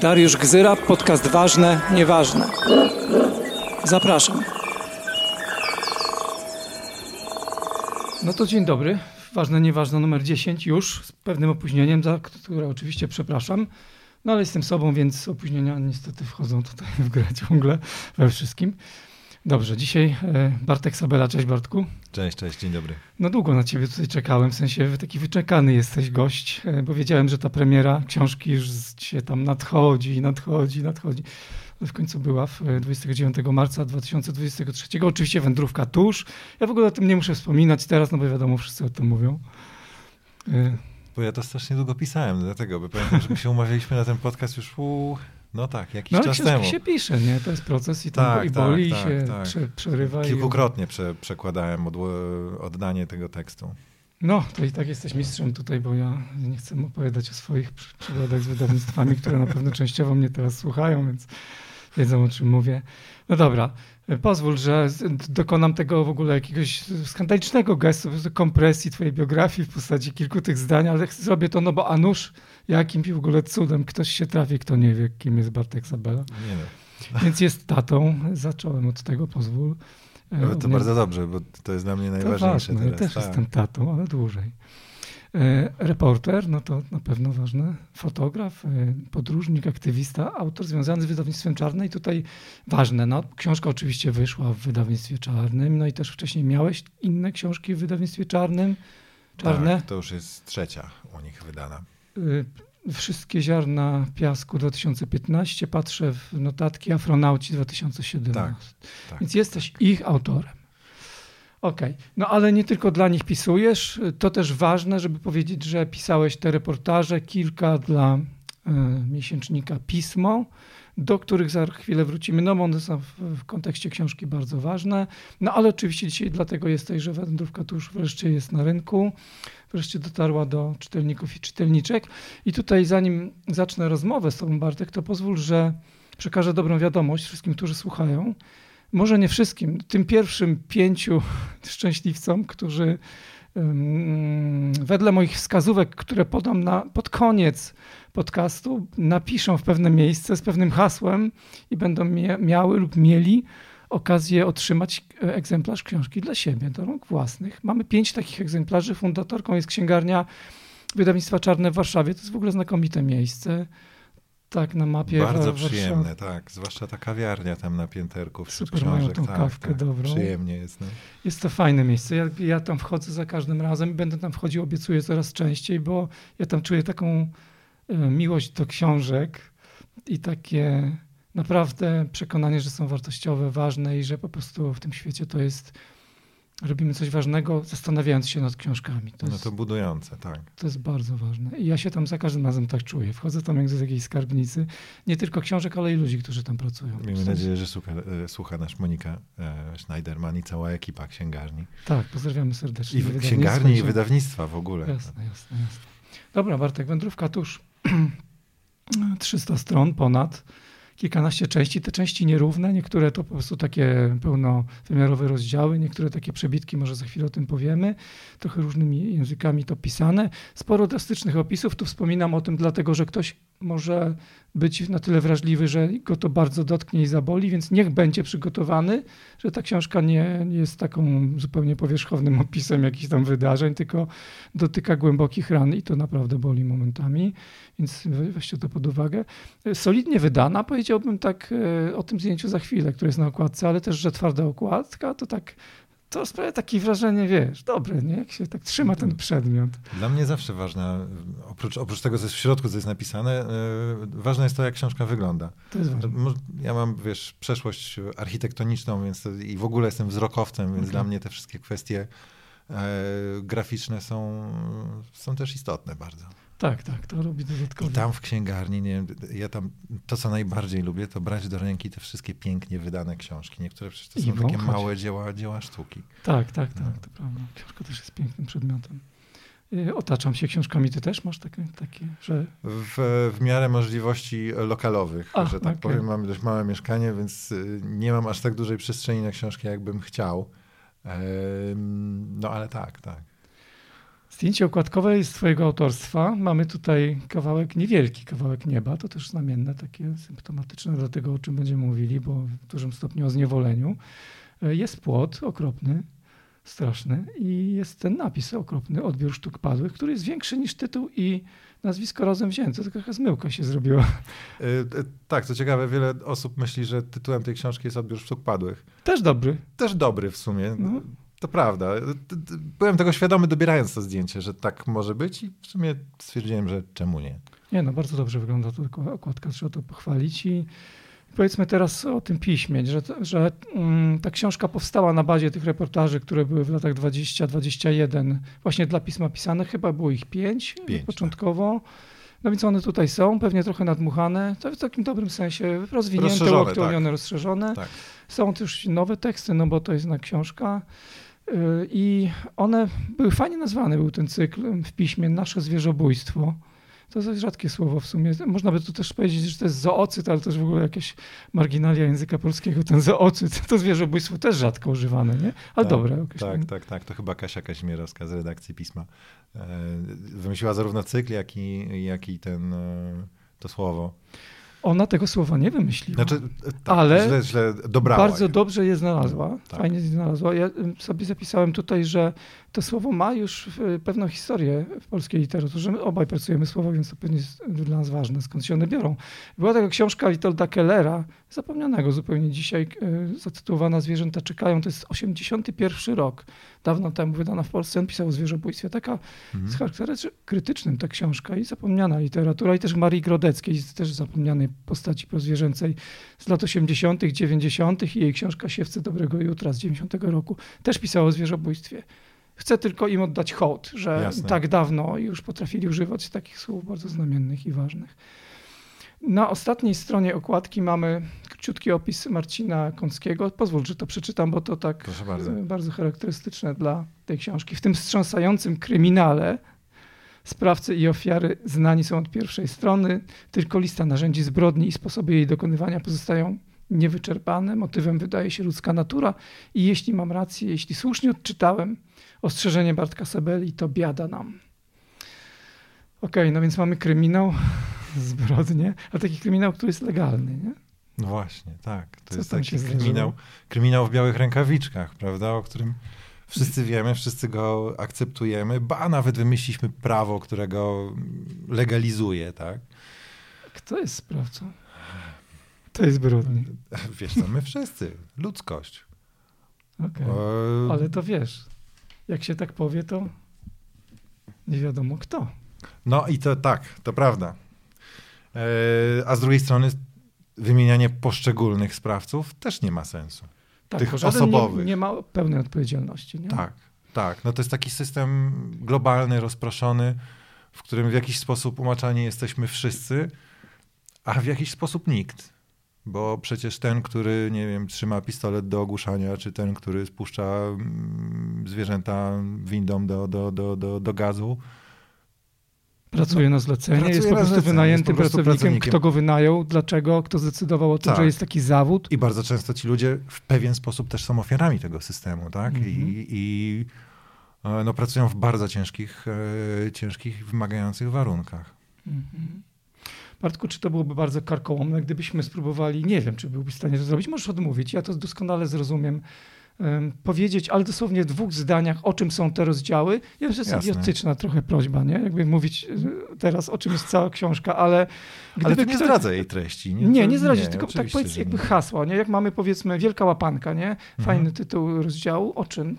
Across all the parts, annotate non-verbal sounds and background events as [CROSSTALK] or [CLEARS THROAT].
Dariusz Gzyra, podcast Ważne, Nieważne. Zapraszam. No to dzień dobry. Ważne, Nieważne numer 10 już z pewnym opóźnieniem, za które oczywiście przepraszam. No ale jestem sobą, więc opóźnienia niestety wchodzą tutaj w grę ciągle we wszystkim. Dobrze, dzisiaj e, Bartek Sabela. Cześć Bartku. Cześć, cześć, dzień dobry. No długo na ciebie tutaj czekałem, w sensie taki wyczekany jesteś gość, e, bo wiedziałem, że ta premiera książki już się tam nadchodzi, nadchodzi, nadchodzi. W końcu była w 29 e, marca 2023. Oczywiście wędrówka tuż. Ja w ogóle o tym nie muszę wspominać teraz, no bo wiadomo, wszyscy o tym mówią. Bo ja to strasznie długo pisałem, dlatego, bo pamiętam, że my się umawialiśmy na ten podcast już u... No tak, jakiś no, czas temu. się pisze, nie? To jest proces i, tak, i boli, tak, i się tak, tak. przerywa. Kilkukrotnie i... prze, przekładałem od, oddanie tego tekstu. No, to i tak jesteś mistrzem tutaj, bo ja nie chcę opowiadać o swoich przygodach z wydawnictwami, które na pewno częściowo mnie teraz słuchają, więc wiedzą o czym mówię. No dobra, pozwól, że dokonam tego w ogóle jakiegoś skandalicznego gestu, kompresji twojej biografii w postaci kilku tych zdań, ale zrobię to, no bo a nuż jakim w ogóle cudem ktoś się trafi, kto nie wie, kim jest Bartek Sabela. Nie wiem. Więc jest tatą. Zacząłem od tego, pozwól. Ale to bardzo dobrze, bo to jest dla mnie najważniejsze to ważne. Ja też tak. jestem tatą, ale dłużej. E, reporter, no to na pewno ważne. Fotograf, e, podróżnik, aktywista, autor związany z wydawnictwem czarnym. I tutaj ważne, no, książka oczywiście wyszła w wydawnictwie czarnym, no i też wcześniej miałeś inne książki w wydawnictwie czarnym. Czarne. Tak, to już jest trzecia u nich wydana. Y, wszystkie ziarna piasku 2015, patrzę w notatki Afronauci 2017. Tak, tak, Więc jesteś ich autorem. Okej, okay. no ale nie tylko dla nich pisujesz, to też ważne, żeby powiedzieć, że pisałeś te reportaże, kilka dla y, miesięcznika Pismo, do których za chwilę wrócimy, no bo one są w, w, kontekście książki bardzo ważne. No ale oczywiście dzisiaj dlatego jesteś, że wędrówka tu już wreszcie jest na rynku wreszcie dotarła do czytelników i czytelniczek. I tutaj, zanim zacznę rozmowę z Tobą, Bartek, to pozwól, że przekażę dobrą wiadomość wszystkim, którzy słuchają. Może nie wszystkim, tym pierwszym pięciu [LAUGHS] szczęśliwcom, którzy wedle moich wskazówek, które podam na, pod koniec podcastu, napiszą w pewne miejsce z pewnym hasłem i będą miały lub mieli okazję otrzymać e, egzemplarz książki dla siebie, do rąk własnych. Mamy pięć takich egzemplarzy. Fundatorką jest księgarnia wydawnictwa Czarne w Warszawie. To jest w ogóle znakomite miejsce. Tak, na mapie. Bardzo przyjemne, tak. Zwłaszcza ta kawiarnia tam na pięterku Super, książek. mają tą tak, kawkę tak. dobrą. Przyjemnie jest. No. Jest to fajne miejsce. Ja, ja tam wchodzę za każdym razem. Będę tam wchodził, obiecuję coraz częściej, bo ja tam czuję taką e, miłość do książek i takie naprawdę przekonanie, że są wartościowe, ważne i że po prostu w tym świecie to jest, robimy coś ważnego, zastanawiając się nad książkami. To no jest, to budujące, tak. To jest bardzo ważne. I ja się tam za każdym razem tak czuję. Wchodzę tam jak z jakiejś skarbnicy, nie tylko książek, ale i ludzi, którzy tam pracują. Miejmy nadzieję, że słucha, e, słucha nasz Monika e, Schneiderman i cała ekipa księgarni. Tak, pozdrawiamy serdecznie. I księgarni i wydawnictwa w ogóle. Jasne, jasne, jasne. Dobra, Bartek, wędrówka tuż [CLEARS THROAT] 300 stron ponad kilkanaście części, te części nierówne, niektóre to po prostu takie pełnowymiarowe rozdziały, niektóre takie przebitki, może za chwilę o tym powiemy, trochę różnymi językami to pisane. Sporo drastycznych opisów, tu wspominam o tym dlatego, że ktoś może być na tyle wrażliwy, że go to bardzo dotknie i zaboli, więc niech będzie przygotowany, że ta książka nie, jest taką zupełnie powierzchownym [LAUGHS] opisem jakichś tam wydarzeń, tylko dotyka głębokich ran i to naprawdę boli momentami, więc weźcie to pod uwagę. Solidnie wydana, powiedziałbym tak e, o tym zdjęciu za chwilę, które jest na okładce, ale też, że twarda okładka, to tak to sprawia takie wrażenie, wiesz, dobre, nie? Jak się tak trzyma ten przedmiot. Dla mnie zawsze ważne, oprócz, oprócz tego, co jest w środku, co jest napisane, yy, ważne jest to, jak książka wygląda. To jest ważne. Ja mam, wiesz, przeszłość architektoniczną, więc to, i w ogóle jestem wzrokowcem, więc okay. dla mnie te wszystkie kwestie yy, graficzne są, są też istotne bardzo. Tak, tak, to robi dodatkowo. I tam w księgarni, nie wiem, ja tam, to co najbardziej lubię, to brać do ręki te wszystkie pięknie wydane książki. Niektóre przecież to są takie małe dzieła, dzieła sztuki. Tak, tak, tak, no. to prawda. Książka też jest pięknym przedmiotem. Y, otaczam się książkami. Ty też masz takie, takie że... W, w miarę możliwości lokalowych, A, że tak okay. powiem. Mam dość małe mieszkanie, więc y, nie mam aż tak dużej przestrzeni na książki, jakbym chciał. No ale tak, tak. Zdjęcie okładkowe jest twojego autorstwa. Mamy tutaj kawałek, niewielki kawałek nieba, to też znamienne, takie symptomatyczne dla tego, o czym będziemy mówili, bo w dużym stopniu o zniewoleniu. E, jest płot okropny, straszny i jest ten napis okropny, odbiór sztuk padłych, który jest większy niż tytuł i nazwisko razem wzięte. To taka zmyłka się zrobiła. E, e, tak, co ciekawe, wiele osób myśli, że tytułem tej książki jest odbiór sztuk padłych. Też dobry. Też dobry w sumie. No. To prawda. Byłem tego świadomy, dobierając to zdjęcie, że tak może być i w sumie stwierdziłem, że czemu nie. Nie, no bardzo dobrze wygląda to okładka, trzeba to pochwalić i powiedzmy teraz o tym piśmie, że, że mm, ta książka powstała na bazie tych reportaży, które były w latach 20-21 właśnie dla pisma pisane, chyba było ich pięć, pięć początkowo. Tak. No więc one tutaj są, pewnie trochę nadmuchane, to w takim dobrym sensie rozwinięte, uaktualnione, tak. rozszerzone. Tak. Są też nowe teksty, no bo to jest na książka. Y, I one były fajnie nazwane, był ten cykl w piśmie Nasze zwierzobójstwo. To jest rzadkie słowo w sumie. Można by tu też powiedzieć, że to jest zoocyt, ale to jest w ogóle jakieś marginalia języka polskiego. Ten zoocyt, [LAUGHS] to zwierzobójstwo też rzadko używane, nie? Ale tak, dobre. Tak, tak, tak. To chyba Kasia Kaźmierowska z redakcji Pisma e, wymyśliła zarówno cykl, jak i, jak i ten, e, to słowo. Ona tego słowa nie wymyśliła. Znaczy, tak, ale źle, źle dobrała. Bardzo dobrze je znalazła. Tak. Fajnie je znalazła. Ja sobie zapisałem tutaj, że to słowo ma już pewną historię w polskiej literaturze. My obaj pracujemy słowo, więc to pewnie jest dla nas ważne, skąd się one biorą. Była taka książka Witolda Kellera, zapomnianego zupełnie dzisiaj, e, zatytułowana Zwierzęta czekają. To jest 81 rok, dawno temu wydana w Polsce. On pisał o zwierzobójstwie. Taka mhm. z charakterem krytycznym ta książka i zapomniana literatura. I też Marii Grodeckiej, też zapomnianej postaci prozwierzęcej z lat 80., 90. i jej książka Siewcy Dobrego Jutra z 90 roku też pisała o zwierzobójstwie. Chcę tylko im oddać hołd, że Jasne. tak dawno już potrafili używać takich słów bardzo znamiennych i ważnych. Na ostatniej stronie okładki mamy króciutki opis Marcina Kąckiego. Pozwól, że to przeczytam, bo to tak bardzo. bardzo charakterystyczne dla tej książki. W tym wstrząsającym kryminale sprawcy i ofiary znani są od pierwszej strony, tylko lista narzędzi zbrodni i sposoby jej dokonywania pozostają niewyczerpane. Motywem wydaje się ludzka natura i jeśli mam rację, jeśli słusznie odczytałem ostrzeżenie Bartka Sabeli, to biada nam. Okej, okay, no więc mamy kryminał, [LAUGHS] zbrodnie, a taki kryminał, który jest legalny, nie? No właśnie, tak. To Co jest taki kryminał, kryminał w białych rękawiczkach, prawda, o którym wszyscy wiemy, wszyscy go akceptujemy, ba nawet wymyśliliśmy prawo, które go legalizuje, tak? Kto jest sprawcą? To jest zbrodni. Wiesz co, my wszyscy, ludzkość. Okay. ale to wiesz, jak się tak powie, to nie wiadomo kto. No i to tak, to prawda. E, a z drugiej strony wymienianie poszczególnych sprawców też nie ma sensu. Tak, tych osobowych. Nie, nie, ma pełnej odpowiedzialności. Nie? Tak, tak. No to jest taki system globalny, rozproszony, w którym w jakiś sposób umaczani jesteśmy wszyscy, a w jakiś sposób nikt. Bo przecież ten, który, nie wiem, trzyma pistolet do ogłuszania, czy ten, który spuszcza mm, zwierzęta windą do, do, do, do, do gazu, Pracuje na zlecenie, Pracuje jest po prostu wynajętym po prostu pracownikiem. Kto go wynajął, dlaczego, kto zdecydował o tym, tak. że jest taki zawód. I bardzo często ci ludzie w pewien sposób też są ofiarami tego systemu, tak? I, mhm. i e, no, pracują w bardzo ciężkich, e, ciężkich, wymagających warunkach. Mhm. Bartku, czy to byłoby bardzo karkołomne, gdybyśmy spróbowali, nie wiem, czy byłbyś w stanie to zrobić, możesz odmówić, ja to doskonale zrozumiem, powiedzieć, ale dosłownie w dwóch zdaniach, o czym są te rozdziały. Ja wiem, że jest idiotyczna trochę prośba, nie? Jakby mówić e, teraz, o czym jest cała książka, ale... Ale to nie ktoś... zdradza jej treści, nie? Nie, nie zdradzi, tylko tak powiedz jakby hasła, nie? Jak mamy powiedzmy Wielka Łapanka, nie? Fajny mhm. tytuł rozdziału, o czym?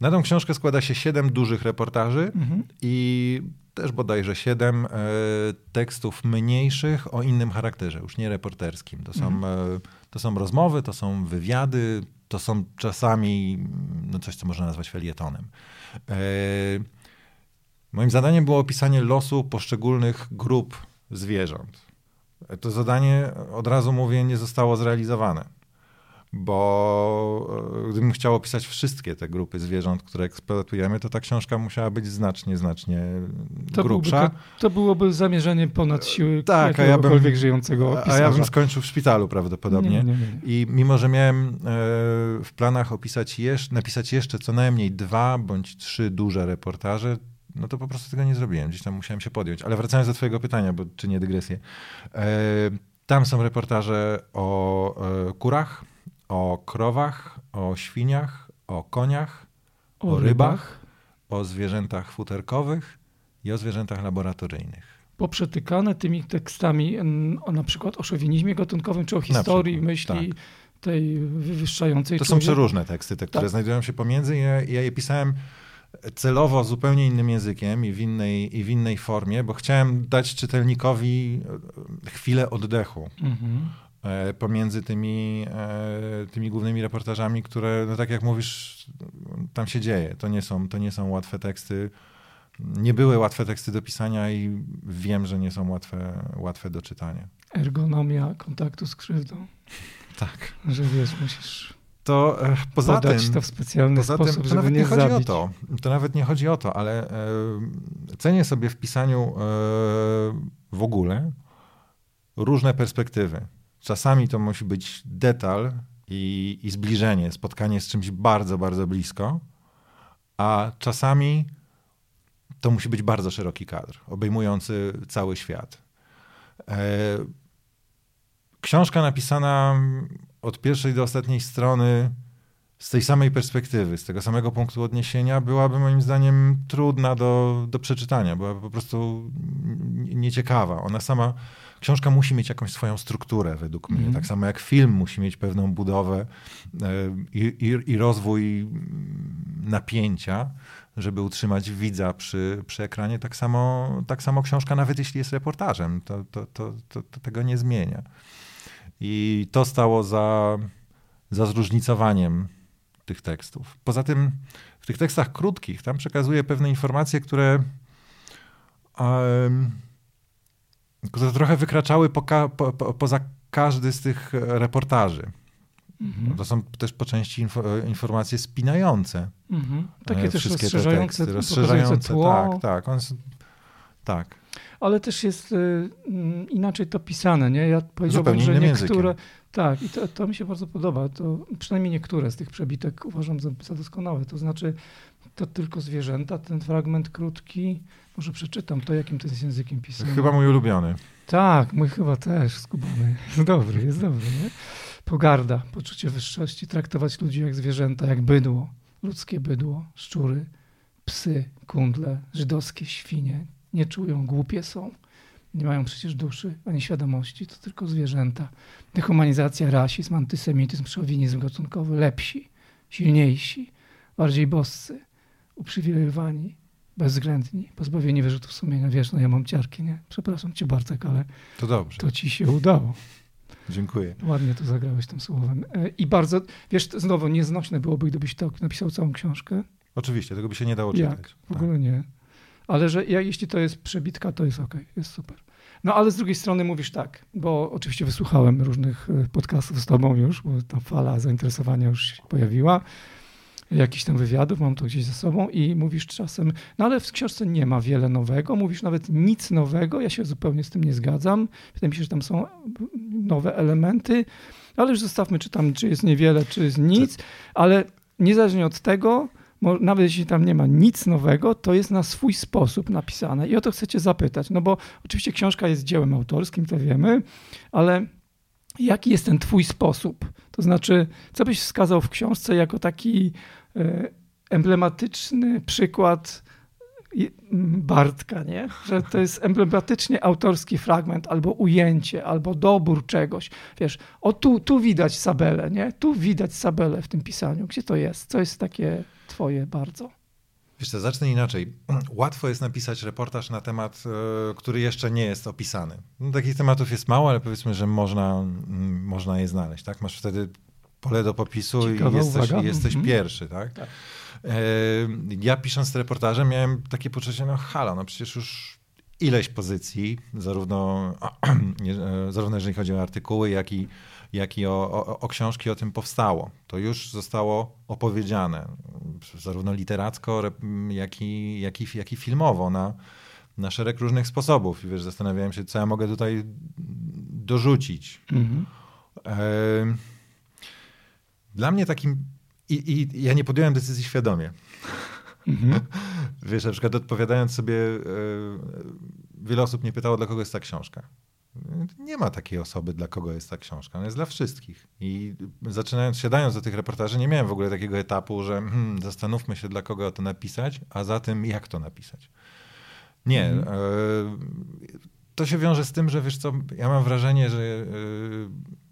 Na tą książkę składa się siedem dużych reportaży mhm. i też bodajże siedem e, tekstów mniejszych o innym charakterze, już nie reporterskim. To są, mhm. e, to są rozmowy, to są wywiady, to są czasami no coś, co można nazwać felietonem. E, moim zadaniem było opisanie losu poszczególnych grup zwierząt. To zadanie, od razu mówię, nie zostało zrealizowane. Bo e, gdybym chciał opisać wszystkie te grupy zwierząt, które eksploatujemy, to ta książka musiała być znacznie, znacznie to grubsza. Byłby, to, to, byłoby zamierzenie ponad siły tak, a ja bym, żyjącego pisarza. A ja bym skończył w szpitalu prawdopodobnie. Nie, nie, nie, I mimo, że miałem e, w planach opisać jeszcze, napisać jeszcze co najmniej dwa bądź trzy duże reportaże, no to po prostu tego nie zrobiłem. Gdzieś tam musiałem się podjąć. Ale wracając do twojego pytania, bo czy nie dygresję. E, tam są reportaże o kurach, o krowach, o świniach, o koniach, o, o rybach, rybach, o zwierzętach futerkowych i o zwierzętach laboratoryjnych. Poprzetykane tymi tekstami o, na przykład o szowinizmie gatunkowym, czy o historii przykład, myśli tak. tej wywyższającej. To są przeróżne teksty, te, które tak. znajdują się pomiędzy. Ja, ja je pisałem celowo zupełnie innym językiem i w, innej, i w innej formie, bo chciałem dać czytelnikowi chwilę oddechu. Mhm. E, pomiędzy tymi, e, tymi głównymi reportażami, które, no tak jak mówisz, tam się dzieje. To nie są, to nie są łatwe teksty. Nie były łatwe teksty do pisania i wiem, że nie są łatwe, łatwe do czytania. Ergonomia kontaktu z krzywdą. Tak. Że wiesz, musisz to e, poza tym, to w specjalny poza sposób, tym, to nawet nie, chodzi zabić. o to. To nawet nie chodzi o to, ale cenię sobie w pisaniu w ogóle różne perspektywy. Czasami to musi być detal i, i zbliżenie, spotkanie z czymś bardzo, bardzo blisko, a czasami to musi być bardzo szeroki kadr, obejmujący cały świat. E, książka napisana od pierwszej do ostatniej strony z tej samej perspektywy, z tego samego punktu odniesienia, byłaby moim zdaniem trudna do, do przeczytania, byłaby po prostu nieciekawa. Ona sama książka musi mieć jakąś swoją strukturę według mnie. Mm. Tak samo jak film musi mieć pewną budowę e, i, i, i rozwój napięcia, żeby utrzymać widza przy, przy ekranie. Tak samo, tak samo książka, nawet jeśli jest reportażem, to, to, to, to, to tego nie zmienia. I to stało za, za zróżnicowaniem tych tekstów. Poza tym w tych tekstach krótkich tam przekazuje pewne informacje, które um, które trochę wykraczały po, po, po, poza każdy z tych reportaży. Mhm. To są też po części info, informacje spinające. Mhm. Takie e, też rozszerzające, teksty, rozszerzające tło. Tak, tak. On, tak. Ale też jest y, inaczej to pisane, nie? Ja powiedziałbym, że niektóre... Językiem. Tak, i to, to, mi się bardzo podoba. To przynajmniej niektóre z tych przebitek uważam za, za doskonałe. To znaczy, to tylko zwierzęta, ten fragment krótki, może przeczytam to, jakim to jest językiem pisane. Chyba mój ulubiony. Tak, mój chyba też, skubany. Jest [LAUGHS] dobry, jest dobry, nie? Pogarda, poczucie wyższości, traktować ludzi jak zwierzęta, jak bydło, ludzkie bydło, szczury, psy, kundle, żydowskie świnie. Nie czują, głupie są. Nie mają przecież duszy ani świadomości, to tylko zwierzęta. Dehumanizacja, rasizm, antysemityzm, szowinizm gatunkowy, lepsi, silniejsi, bardziej boscy, uprzywilejowani, bezwzględni, pozbawieni wyrzutów sumienia. Wiesz, no ja mam ciarki, nie? Przepraszam cię Bartek, ale to, dobrze. to ci się udało. Dziękuję. Ładnie to zagrałeś tym słowem. E, I bardzo, wiesz, znowu nieznośne byłoby, gdybyś to napisał całą książkę. Oczywiście, tego by się nie dało czytać. Jak? W ogóle tak. nie. Ale że ja, jeśli to jest przebitka, to jest ok, jest super. No ale z drugiej strony mówisz tak, bo oczywiście wysłuchałem różnych e, podcastów z tobą już, bo ta fala zainteresowania już się pojawiła jakichś tam wywiadów, mam to gdzieś ze sobą i mówisz czasem, no ale w książce nie ma wiele nowego, mówisz nawet nic nowego, ja się zupełnie z tym nie zgadzam. Wydaje mi się, że tam są nowe elementy, ale już zostawmy, czy tam, czy jest niewiele, czy jest nic, ale niezależnie od tego, nawet jeśli tam nie ma nic nowego, to jest na swój sposób napisane. I o to chcecie zapytać, no bo oczywiście książka jest dziełem autorskim, to wiemy, ale jaki jest ten twój sposób? To znaczy, co byś wskazał w książce jako taki emblematyczny przykład Bartka, nie? że to jest emblematycznie autorski fragment, albo ujęcie, albo dobór czegoś. Wiesz, o tu, tu widać Sabelę, nie? Tu widać Sabelę w tym pisaniu. Gdzie to jest? Co jest takie twoje bardzo? Wiesz co, zacznę inaczej. Łatwo jest napisać reportaż na temat, e, który jeszcze nie jest opisany. No, takich tematów jest mało, ale powiedzmy, że można, można je znaleźć. Tak? Masz wtedy pole do popisu Ciekawa i jesteś, jesteś mhm. pierwszy, tak? tak. E, ja pisząc reportaże miałem takie poczucie, no halo, no przecież już ileś pozycji, zarówno, [CLEARS THROAT] e, zarówno jeżeli chodzi o artykuły, jak i, jak i o, o, o książki o tym powstało. To już zostało opowiedziane, zarówno literacko, jak i, jak i, jak i filmowo na, na szereg różnych sposobów. I wiesz, zastanawiałem się, co ja mogę tutaj dorzucić. Mhm. Dla mnie takim. I, I, ja nie podjąłem decyzji świadomie. Mhm. [LAUGHS] Wiesz, na przykład odpowiadając sobie, e, wiele osób mnie pytało, dla kogo jest ta książka. Nie ma takiej osoby, dla kogo jest ta książka. Ona jest dla wszystkich. I zaczynając, siadając do tych reportaży, nie miałem w ogóle takiego etapu, że hmm, zastanówmy się, dla kogo to napisać, a za tym, jak to napisać. Nie. Mhm. E, to się wiąże z tym, że wiesz co, ja mam wrażenie, że e,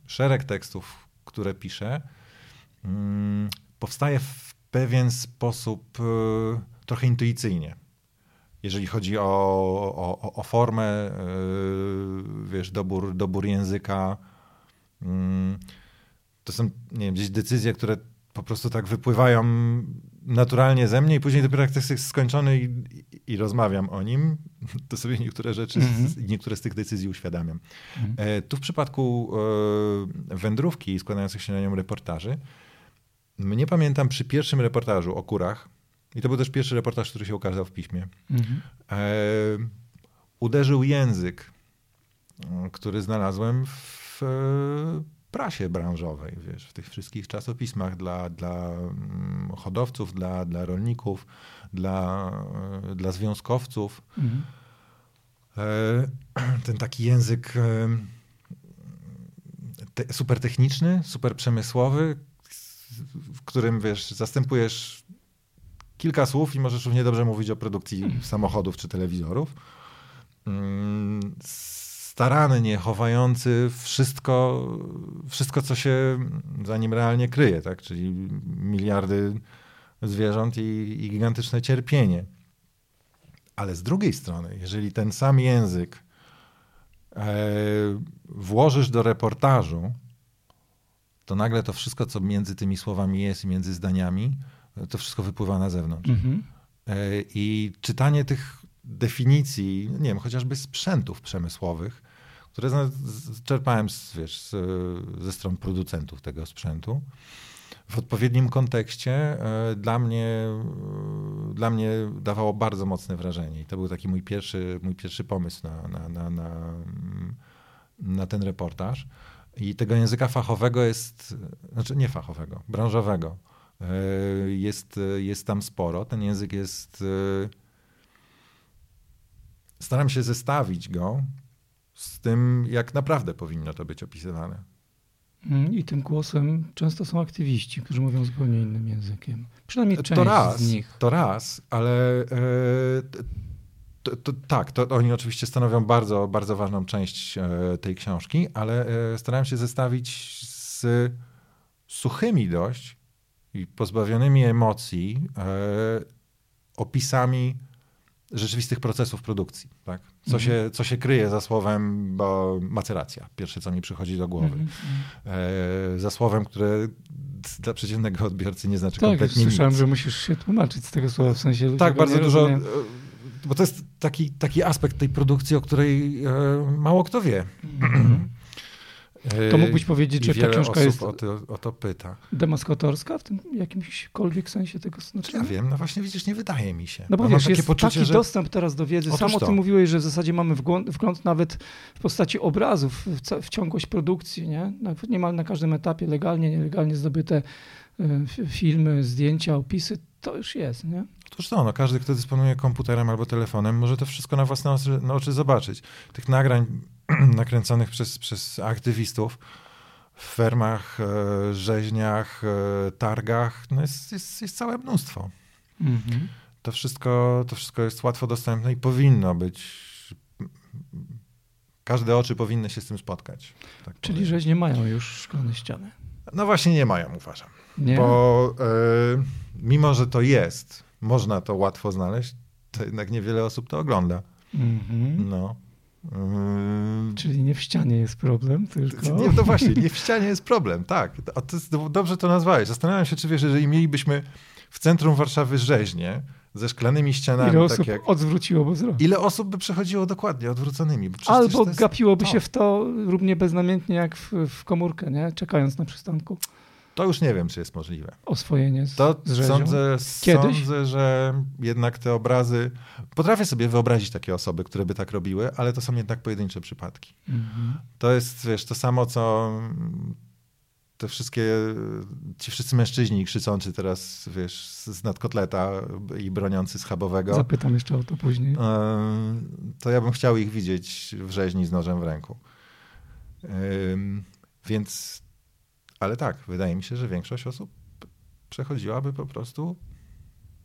szereg tekstów, które piszę, powstaje w pewien sposób e, trochę intuicyjnie. Jeżeli chodzi o, o, o formę, wiesz, dobór, dobór języka, mm, to są nie wiem, gdzieś decyzje, które po prostu tak wypływają naturalnie ze mnie i później dopiero jak tekst jest skończony i, i, i rozmawiam o nim, to sobie niektóre rzeczy, mm -hmm. niektóre z tych decyzji uświadamiam. Mm -hmm. Tu w przypadku e, wędrówki składających się na nią reportaży, mnie pamiętam przy pierwszym reportażu o kurach, i to był też pierwszy reportaż, który się ukazał w piśmie, mm -hmm. e, uderzył język, który znalazłem w prasie branżowej, wiesz, w tych wszystkich czasopismach dla, dla mm, hodowców, dla, dla rolników, dla, dla związkowców. Mhm. E, [CLEARS THROAT] ten taki język e, te, super techniczny, super przemysłowy, w którym, wiesz, zastępujesz kilka słów i możesz równie dobrze mówić o produkcji mhm. samochodów czy telewizorów mm, starannie chowający wszystko, wszystko, co się za nim realnie kryje, tak? czyli miliardy zwierząt i, i gigantyczne cierpienie. Ale z drugiej strony, jeżeli ten sam język e, włożysz do reportażu, to nagle to wszystko, co między tymi słowami jest, między zdaniami, to wszystko wypływa na zewnątrz. Mhm. E, I czytanie tych definicji, nie wiem, chociażby sprzętów przemysłowych, które czerpałem z, wiesz, z, ze stron producentów tego sprzętu. W odpowiednim kontekście e, dla mnie, e, dla mnie dawało bardzo mocne wrażenie. I to był taki mój pierwszy, mój pierwszy pomysł na, na, na, na, na ten reportaż. I tego języka fachowego jest, znaczy nie fachowego, branżowego, e, jest, jest tam sporo. Ten język jest. Staram się zestawić go z tym, jak naprawdę powinno to być opisywane. Mm, I tym głosem często są aktywiści, którzy mówią zupełnie innym językiem. Przynajmniej część to raz, z nich. To raz, ale e, to, to, tak, to oni oczywiście stanowią bardzo, bardzo ważną część e, tej książki, ale e, starałem się zestawić z suchymi dość i pozbawionymi emocji e, opisami rzeczywistych procesów produkcji. Tak? Co, mhm. się, co się kryje za słowem bo maceracja, pierwsze co mi przychodzi do głowy. Mhm. E, za słowem, które dla przeciwnego odbiorcy nie znaczy tak, kompletnie słyszałem, nic. że musisz się tłumaczyć z tego słowa, w sensie... Tak, bardzo dużo, rozumiem. Bo to jest taki, taki aspekt tej produkcji, o której e, mało kto wie. Mhm. To mógłbyś powiedzieć, że ta książka jest o to, o to pyta. demaskatorska w tym jakimśkolwiek sensie tego znaczenia? Ja wiem, no właśnie widzisz, nie wydaje mi się. No bo wiesz, jest poczucie, taki że... dostęp teraz do wiedzy. Otóż Sam o tym mówiłeś, że w zasadzie mamy wgląd, wgląd nawet w postaci obrazów w, w ciągłość produkcji, nie? Niemal na każdym etapie legalnie, nielegalnie zdobyte y, filmy, zdjęcia, opisy, to już jest, nie? To, no, każdy, kto dysponuje komputerem albo telefonem, może to wszystko na własne oczy, na oczy zobaczyć. Tych nagrań [CLEARS THROAT] nakręconych przez, przez aktywistów w fermach, e, rzeźniach, e, targach, no jest, jest, jest całe mnóstwo. Mhm. To, wszystko, to wszystko jest łatwo dostępne i powinno być. Każde oczy powinny się z tym spotkać. Tak Czyli powiem. rzeźnie mają już szklane ściany. No właśnie nie mają, uważam. Nie? Bo e, mimo, że to jest, można to łatwo znaleźć, to jednak niewiele osób to ogląda. Mhm. No. Yy, Czyli nie w ścianie jest problem, tylko... Nie, no właśnie, nie w ścianie jest problem, tak. A to dobrze to nazwałeś. Zastanawiam się, czy wiesz, jeżeli mielibyśmy w centrum Warszawy rzeźnie, ze szklanymi ścianami. Ile osób tak jak... odwróciłoby wzrok? Ile osób by przechodziło dokładnie odwróconymi? Albo gapiłoby to. się w to równie beznamiętnie jak w, w komórkę, nie? czekając na przystanku. To już nie wiem, czy jest możliwe. Oswojenie z, to z sądzę, Kiedyś? sądzę, że jednak te obrazy. Potrafię sobie wyobrazić takie osoby, które by tak robiły, ale to są jednak pojedyncze przypadki. Mhm. To jest, wiesz, to samo, co te wszystkie, ci wszyscy mężczyźni krzyczący teraz, wiesz, z nadkotleta i broniący schabowego. Zapytam jeszcze o to później. To ja bym chciał ich widzieć w rzeźni z nożem w ręku. Więc ale tak, wydaje mi się, że większość osób przechodziłaby po prostu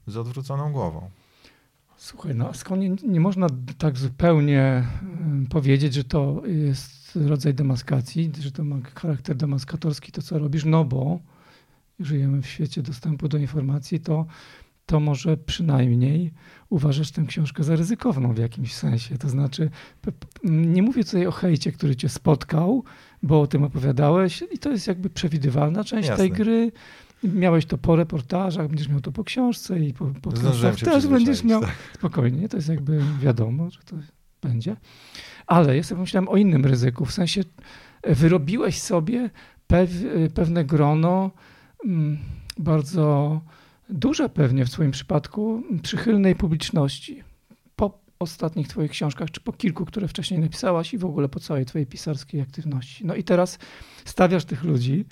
z odwróconą głową. Słuchaj, no skąd nie, nie można tak zupełnie powiedzieć, że to jest rodzaj demaskacji, że to ma charakter demaskatorski, to co robisz, no bo żyjemy w świecie dostępu do informacji, to, to może przynajmniej uważasz tę książkę za ryzykowną w jakimś sensie. To znaczy, nie mówię tutaj o hejcie, który cię spotkał, bo o tym opowiadałeś i to jest jakby przewidywalna część Jasne. tej gry. Miałeś to po reportażach, będziesz miał to po książce i po podcastach też będziesz miał. Tak. Spokojnie, to jest jakby wiadomo, że to będzie. Ale ja sobie myślałem o innym ryzyku, w sensie wyrobiłeś sobie pew, pewne grono mm, bardzo duże pewnie w swoim przypadku przychylnej publiczności ostatnich twoich książkach, czy po kilku, które wcześniej napisałaś i w ogóle po całej twojej pisarskiej aktywności. No i teraz stawiasz tych ludzi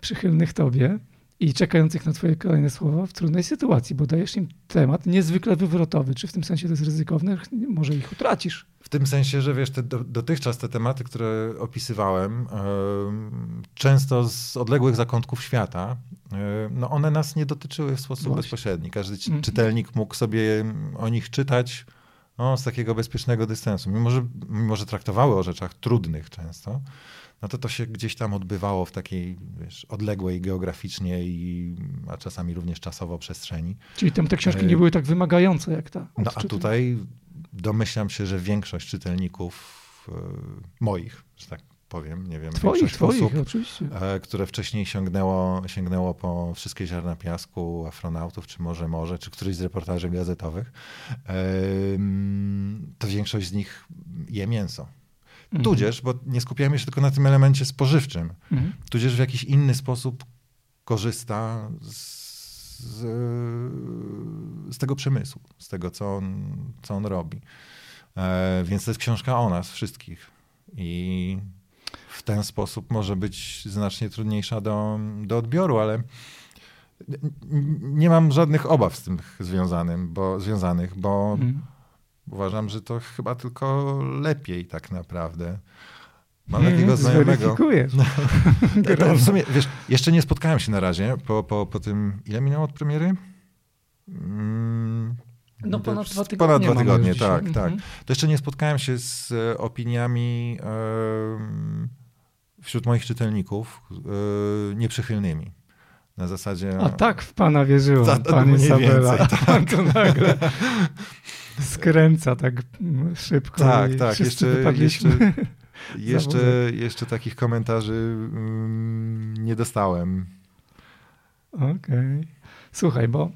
przychylnych tobie i czekających na twoje kolejne słowa w trudnej sytuacji, bo dajesz im temat niezwykle wywrotowy. Czy w tym sensie to jest ryzykowne? Może ich utracisz. W tym sensie, że wiesz, te, do, dotychczas te tematy, które opisywałem, yy, często z odległych zakątków świata, yy, no one nas nie dotyczyły w sposób Właśnie. bezpośredni. Każdy mm. czytelnik mógł sobie o nich czytać no, z takiego bezpiecznego dystansu. Mimo że, mimo, że traktowały o rzeczach trudnych często, no to to się gdzieś tam odbywało w takiej wiesz, odległej geograficznie, i, a czasami również czasowo przestrzeni. Czyli tam te książki nie były tak wymagające jak ta. No a tutaj domyślam się, że większość czytelników e, moich, że tak powiem, nie wiem, twoich, większość twoich, osób, oczywiście. E, które wcześniej sięgnęło, sięgnęło po wszystkie ziarna piasku, afronautów, czy może może, czy któryś z reportaży gazetowych, to większość z nich je mięso. Mhm. Tudzież, bo nie skupiamy się tylko na tym elemencie spożywczym, mhm. tudzież w jakiś inny sposób korzysta z, z, z tego przemysłu, z tego, co on, co on robi. E, więc to jest książka o nas wszystkich. I w ten sposób może być znacznie trudniejsza do, do odbioru, ale nie mam żadnych obaw z tym związanym, bo, związanych, bo hmm. uważam, że to chyba tylko lepiej tak naprawdę. Mam hmm, takiego znajomego. [LAUGHS] No, to w sumie, wiesz, jeszcze nie spotkałem się na razie po, po, po tym. Ile minęło od premiery? Mm, no ponad dwa tygodnie. Ponad dwa tygodnie, tak, tak. Mhm. To jeszcze nie spotkałem się z opiniami wśród moich czytelników yy, nieprzychylnymi. Na zasadzie. A tak w pana wierzyło, za, pani Isabela. Więcej, [LAUGHS] tak. to nagle skręca tak szybko. Tak, tak. Jeszcze, jeszcze, [LAUGHS] jeszcze, jeszcze takich komentarzy mm, nie dostałem. Okej. Okay. Słuchaj, bo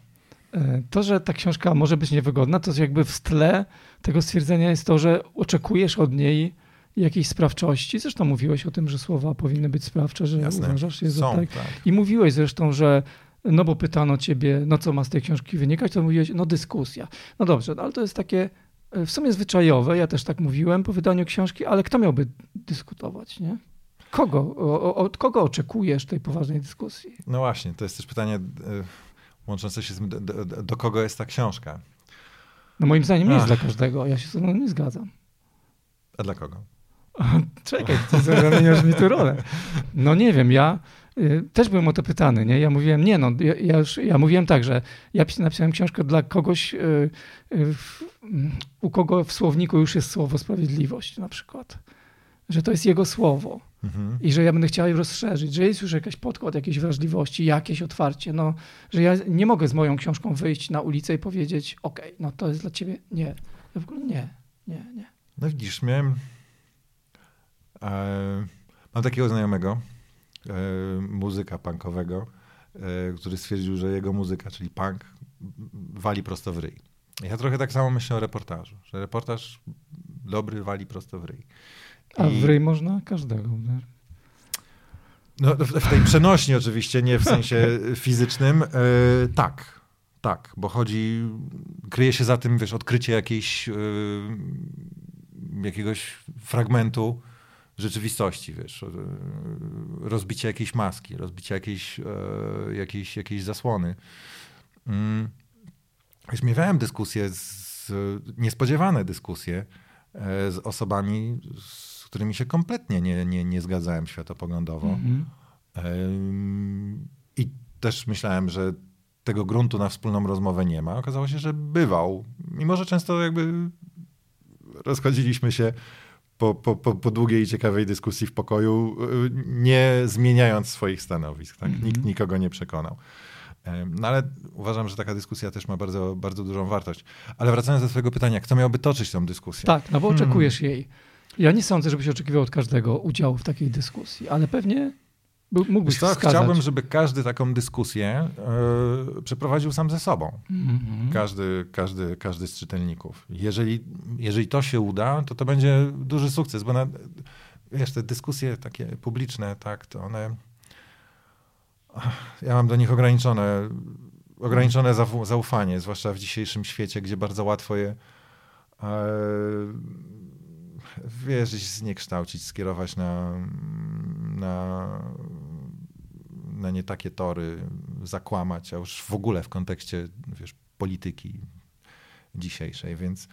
e, to, że ta książka może być niewygodna, to jakby w tle tego stwierdzenia jest to, że oczekujesz od niej jakiejś sprawczości. Zresztą mówiłeś o tym, że słowa powinny być sprawcze, że Jasne. uważasz je za tak. tak. I mówiłeś zresztą, że no bo pytano ciebie, no co ma z tej książki wynikać, to mówiłeś, no dyskusja. No dobrze, no ale to jest takie e, w sumie zwyczajowe, ja też tak mówiłem po wydaniu książki, ale kto miałby dyskutować, nie? Kogo, od kogo oczekujesz tej poważnej dyskusji? No właśnie, to jest też pytanie y, łączące się z tym, do, do, do, kogo jest ta książka? No moim zdaniem nie jest dla każdego, ja się z tym nie zgadzam. A dla kogo? [LAUGHS] Czekaj, ty zamieniasz mi tu rolę. No nie wiem, ja y, też byłem o to pytany, nie? Ja mówiłem, nie no, ja, ja, już, ja mówiłem tak, że ja napisałem książkę dla kogoś, y, y, w, u kogo w słowniku już jest słowo sprawiedliwość na przykład. Że to jest jego słowo. Mhm. I że ja będę chciał je rozszerzyć, że jest już jakiś podkład jakiejś wrażliwości, jakieś otwarcie, no, że ja nie mogę z moją książką wyjść na ulicę i powiedzieć, okej, okay, no to jest dla ciebie, nie. Ja w ogóle nie, nie, nie. No widzisz, miałem mam takiego znajomego, e, muzyka punkowego, e, który stwierdził, że jego muzyka, czyli punk, wali prosto w ryj. Ja trochę tak samo myślę o reportażu, że reportaż dobry wali prosto w ryj. I... A w ryj można każdego. No, w tej przenośni oczywiście, nie w sensie [LAUGHS] fizycznym. E, tak, tak, bo chodzi, kryje się za tym, wiesz, odkrycie jakiejś, e, jakiegoś fragmentu rzeczywistości, wiesz, rozbicie jakiejś maski, rozbicie jakiejś, e, jakiejś, jakiejś zasłony. Mm. Wiesz, miewałem dyskusje, z, niespodziewane dyskusje e, z osobami, z którymi się kompletnie nie, nie, nie zgadzałem światopoglądowo. Mm -hmm. I też myślałem, że tego gruntu na wspólną rozmowę nie ma. Okazało się, że bywał. Mimo, że często jakby rozchodziliśmy się po, po, po, po długiej i ciekawej dyskusji w pokoju, y, nie zmieniając swoich stanowisk. Tak? Mm -hmm. Nikt nikogo nie przekonał. No ale uważam, że taka dyskusja też ma bardzo, bardzo dużą wartość. Ale wracając do twojego pytania, kto miałby toczyć tę dyskusję? Tak, no bo oczekujesz hmm. jej. Ja nie sądzę, żebyś oczekiwał od każdego udziału w takiej dyskusji, ale pewnie mógłbyś co, Chciałbym, żeby każdy taką dyskusję yy, przeprowadził sam ze sobą. Mm -hmm. Każdy, każdy, każdy z czytelników. Jeżeli, jeżeli to się uda, to to będzie duży sukces, bo na, wiesz, te dyskusje takie publiczne, tak, to one ja mam do nich ograniczone, ograniczone zaufanie, zwłaszcza w dzisiejszym świecie, gdzie bardzo łatwo je e, wierzyć, zniekształcić, skierować na, na, na nie takie tory, zakłamać, a już w ogóle w kontekście wiesz, polityki dzisiejszej. Więc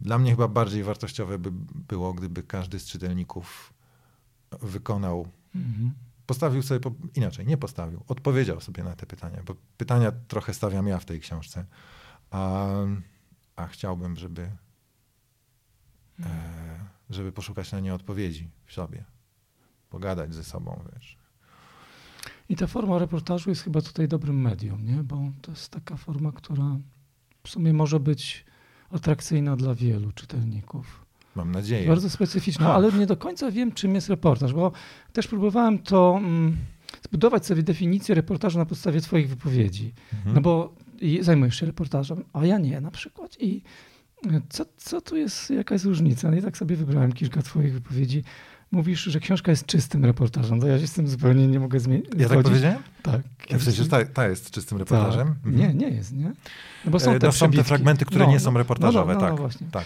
dla mnie chyba bardziej wartościowe by było, gdyby każdy z czytelników wykonał mhm postawił sobie, po, inaczej, nie postawił, odpowiedział sobie na te pytania, bo pytania trochę stawiam ja w tej książce, a, a chciałbym, żeby, e, żeby poszukać na nie odpowiedzi w sobie, pogadać ze sobą, wiesz. I ta forma reportażu jest chyba tutaj dobrym medium, nie? bo to jest taka forma, która w sumie może być atrakcyjna dla wielu czytelników. Mam nadzieję. Bardzo specyficzna, ale nie do końca wiem, czym jest reportaż, bo też próbowałem to mm, zbudować sobie definicję reportażu na podstawie Twoich wypowiedzi. Mhm. No bo zajmujesz się reportażem, a ja nie na przykład. I co, co tu jest, jaka jest różnica? No i tak sobie wybrałem kilka Twoich wypowiedzi mówisz, że książka jest czystym reportażem, to ja się z tym zupełnie nie mogę zmienić. Ja tak powiedziałem? Tak. W sensie, że ta, ta jest czystym reportażem? Tak. Mhm. Nie, nie jest, nie? No bo są e, te, no, są te fragmenty, które no, nie są no, reportażowe, no, no, tak. No właśnie. tak.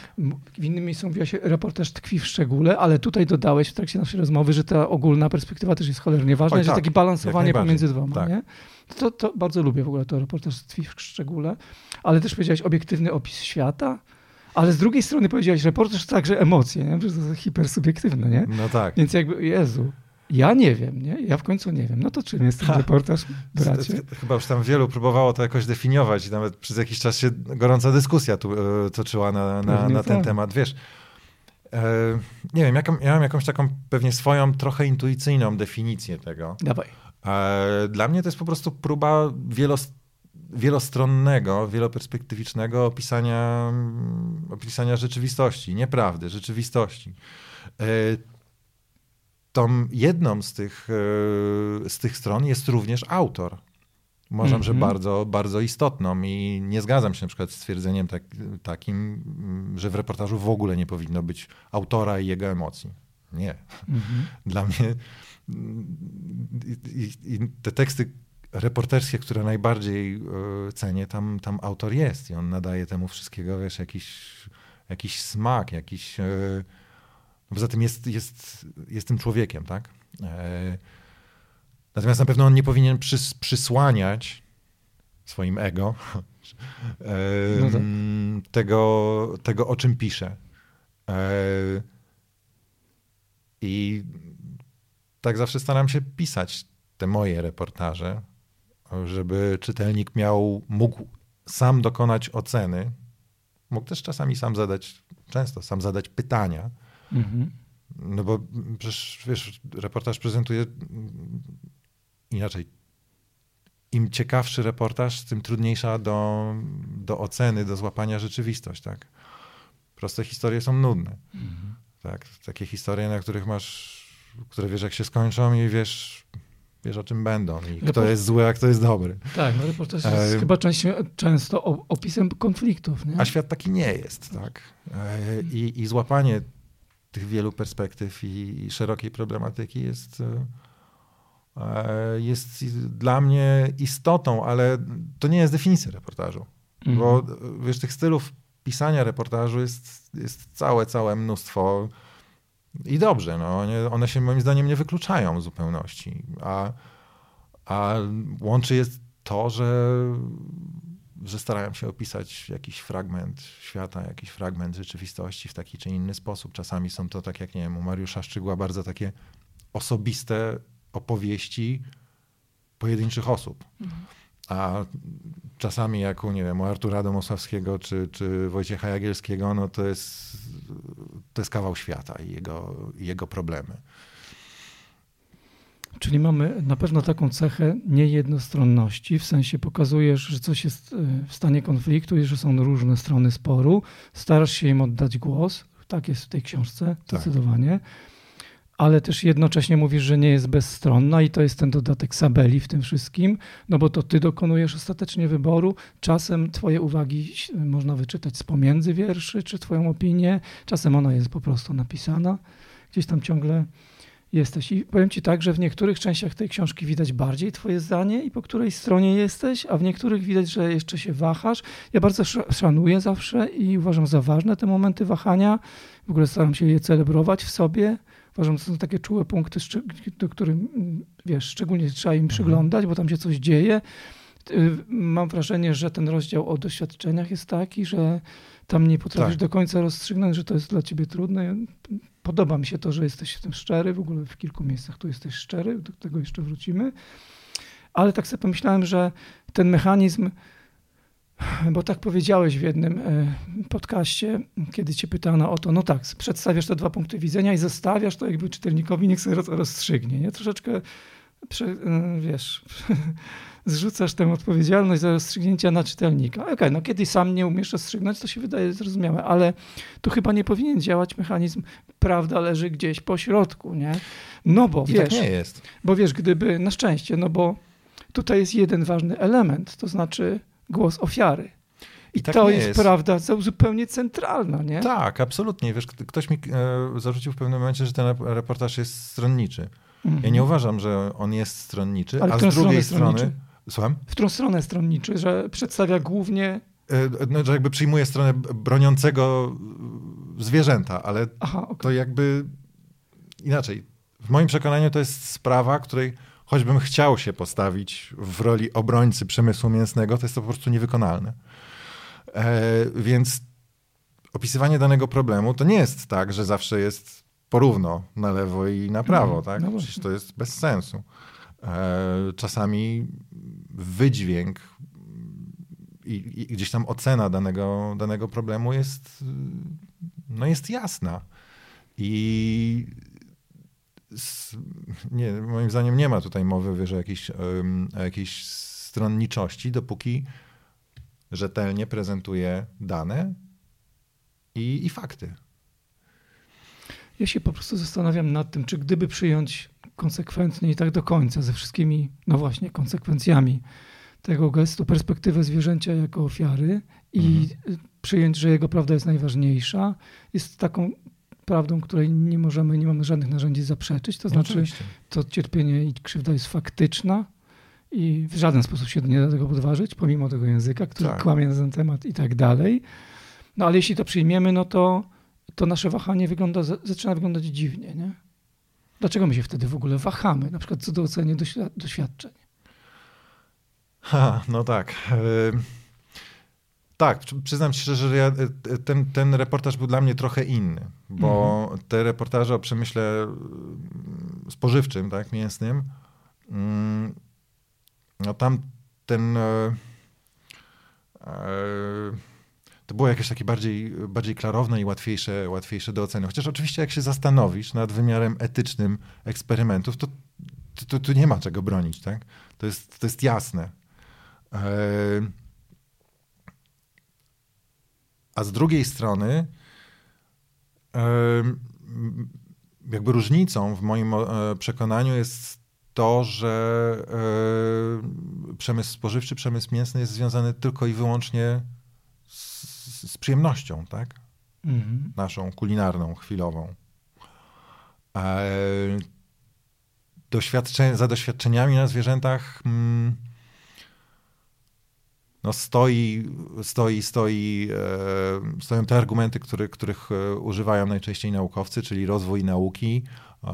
W innym miejscu mówiła się, reportaż tkwi w szczególe, ale tutaj dodałeś w trakcie naszej rozmowy, że ta ogólna perspektywa też jest cholernie ważna, Oj, że tak, takie balansowanie pomiędzy dwoma, tak. nie? To, to bardzo lubię w ogóle to reportaż tkwi w szczególe, ale też powiedziałeś obiektywny opis świata, ale z drugiej strony powiedziałeś, reportaż to także emocje, nie? Że to jest hipersubiektywne, nie? No tak. Więc jakby, Jezu, ja nie wiem, nie? Ja w końcu nie wiem. No to czym jest ten reportaż, bracie? Chyba już tam wielu próbowało to jakoś definiować i nawet przez jakiś czas się gorąca dyskusja tu e, toczyła na, na, na ten tak. temat. Wiesz, e, nie wiem, jaką, ja mam jakąś taką pewnie swoją, trochę intuicyjną definicję tego. Dawaj. E, dla mnie to jest po prostu próba wielost wielostronnego, wieloperspektywicznych opisania, opisania rzeczywistości, nieprawdy, rzeczywistości. E, tą jedną z tych, e, z tych stron jest również autor. Uważam, mm -hmm. że mhm. bardzo, bardzo istotną i nie zgadzam się na przykład z twierdzeniem tak, takim, że w reportażu w ogóle nie powinno być autora i jego emocji. Nie. Mm -hmm. Dla mnie i, i te teksty reporterskie, które najbardziej e, cenię, tam, tam autor jest i on nadaje temu wszystkiego, wiesz, jakiś, jakiś smak, jakiś... E, poza tym jest, jest, jest tym człowiekiem, tak? E, natomiast na pewno on nie powinien przys, przysłaniać swoim ego [LAUGHS] no tak. tego, tego, o czym pisze. I tak zawsze staram się pisać te moje reportaże, żeby czytelnik miał, mógł sam dokonać oceny, mógł też czasami sam zadać, często sam zadać pytania. Mhm. No bo przecież wiesz, reportaż prezentuje inaczej. Im ciekawszy reportaż, tym trudniejsza do, do oceny, do złapania rzeczywistość, tak? Proste historie są nudne. Mhm. Tak? Takie historie, na których masz, które wiesz, jak się skończą i wiesz, wiesz o czym będą i kto jest zły, a kto jest dobry. Tak, no reportaż jest e... chyba często, często opisem konfliktów. Nie? A świat taki nie jest, tak. E, I, i złapanie tych wielu perspektyw i, i szerokiej problematyki jest, e, jest dla mnie istotą, ale to nie jest definicja reportażu. Mhm. Bo wiesz, tych stylów pisania reportażu jest, jest całe, całe mnóstwo i dobrze, no, one, się moim zdaniem nie wykluczają w zupełności. A, a łączy jest to, że, że starają się opisać jakiś fragment świata, jakiś fragment rzeczywistości w taki czy inny sposób. Czasami są to, tak jak nie wiem, u Mariusza Szczygła, bardzo takie osobiste opowieści pojedynczych osób. Mhm. A czasami jak u, nie wiem, u Artura Domosławskiego czy, czy Wojciecha Jagielskiego, no to jest, to jest kawał świata i jego, i jego problemy. Czyli mamy na pewno taką cechę niejednostronności, w sensie pokazujesz, że coś jest e, w stanie konfliktu i że są różne strony sporu, starasz się im oddać głos, tak jest w tej książce, tak. zdecydowanie ale też jednocześnie mówisz, że nie jest bezstronna i to jest ten dodatek Sabeli w tym wszystkim, no bo to ty dokonujesz ostatecznie wyboru. Czasem twoje uwagi można wyczytać z pomiędzy wierszy, czy twoją opinię, czasem ona jest po prostu napisana. Gdzieś tam ciągle jesteś. I powiem ci tak, że w niektórych częściach tej książki widać bardziej twoje zdanie i po której stronie jesteś, a w niektórych widać, że jeszcze się wahasz. Ja bardzo szanuję zawsze i uważam za ważne te momenty wahania. W ogóle staram się je celebrować w sobie Uważam, że to są takie czułe punkty, do których, wiesz, szczególnie trzeba im przyglądać, bo tam się coś dzieje. Y, mam wrażenie, że ten rozdział o doświadczeniach jest taki, że tam nie potrafisz tak. do końca rozstrzygnąć, że to jest dla ciebie trudne. Podoba mi się to, że jesteś w tym szczery, w ogóle w kilku miejscach tu jesteś szczery, do tego jeszcze wrócimy. Ale tak sobie pomyślałem, że ten mechanizm bo tak powiedziałeś w jednym e, podcaście, kiedy cię pytano o to, no tak, przedstawiasz te dwa punkty widzenia i zostawiasz to jakby czytelnikowi, niech sobie rozstrzygnie, nie? Troszeczkę, e, wiesz, [LAUGHS] zrzucasz tę odpowiedzialność za rozstrzygnięcia na czytelnika. Okej, okay, no kiedy sam nie umiesz rozstrzygnąć, to się wydaje zrozumiałe, ale tu chyba nie powinien działać mechanizm prawda leży gdzieś po środku, nie? No bo, I tak wiesz... tak nie jest. Bo wiesz, gdyby, na szczęście, no bo tutaj jest jeden ważny element, to znaczy głos ofiary. I tak to jest, jest, prawda zupełnie centralna, nie? Tak, absolutnie. Wiesz, ktoś mi e, zarzucił w pewnym momencie, że ten reportaż jest stronniczy. Mhm. Ja nie uważam, że on jest stronniczy, Ale a z drugiej strony... Słucham? W którą stronę stronniczy? Że przedstawia głównie... E, no, że jakby przyjmuje stronę broniącego zwierzęta, ale Aha, okay. to jakby inaczej. W moim przekonaniu to jest sprawa, której choćbym chciał się postawić w roli obrońcy przemysłu mięsnego, to jest to po prostu niewykonalne. E, więc opisywanie danego problemu to nie jest tak, że zawsze jest porówno na lewo i na prawo, no, tak? No Przecież to jest bez sensu. E, czasami wydźwięk i, i, gdzieś tam ocena danego, danego problemu jest, no jest jasna. I nie, moim zdaniem nie ma tutaj mowy wiesz, o, jakiejś, o jakiejś stronniczości, dopóki rzetelnie prezentuje dane i, i fakty. Ja się po prostu zastanawiam nad tym, czy gdyby przyjąć konsekwentnie i tak do końca, ze wszystkimi, no właśnie, konsekwencjami tego gestu, perspektywę zwierzęcia jako ofiary i mhm. przyjąć, że jego prawda jest najważniejsza, jest taką prawdą, której nie możemy, nie mamy żadnych narzędzi zaprzeczyć. To znaczy, Oczywiście. to cierpienie i krzywda jest faktyczna i w żaden sposób się nie da tego podważyć, pomimo tego języka, który tak. kłamie na ten temat i tak dalej. No ale jeśli to przyjmiemy, no to, to nasze wahanie wygląda, zaczyna wyglądać dziwnie. Nie? Dlaczego my się wtedy w ogóle wahamy, na przykład co do oceny doświadczeń? Ha, no tak. Y tak, przyznam ci szczerze, że ja, e, e, ten, ten reportaż był dla mnie trochę inny, bo mhm. te reportaże o przemyśle mm, spożywczym, tak, mięsnym, mm, no tam ten e, to było jakieś takie bardziej, bardziej klarowne i łatwiejsze, łatwiejsze do oceny. Chociaż oczywiście jak się zastanowisz nad wymiarem etycznym eksperymentów, to tu, nie ma czego bronić, tak? To jest, to jest jasne. A z drugiej strony, jakby różnicą w moim e, przekonaniu jest to, że e, przemysł spożywczy, przemysł mięsny jest związany tylko i wyłącznie z, z przyjemnością, tak? Mhm. Naszą kulinarną, chwilową. E, doświadczeń, za doświadczeniami na zwierzętach mm, no stoi, stoi, stoi, e, stoją te argumenty, który, których e, używają najczęściej naukowcy, czyli rozwój nauki, e,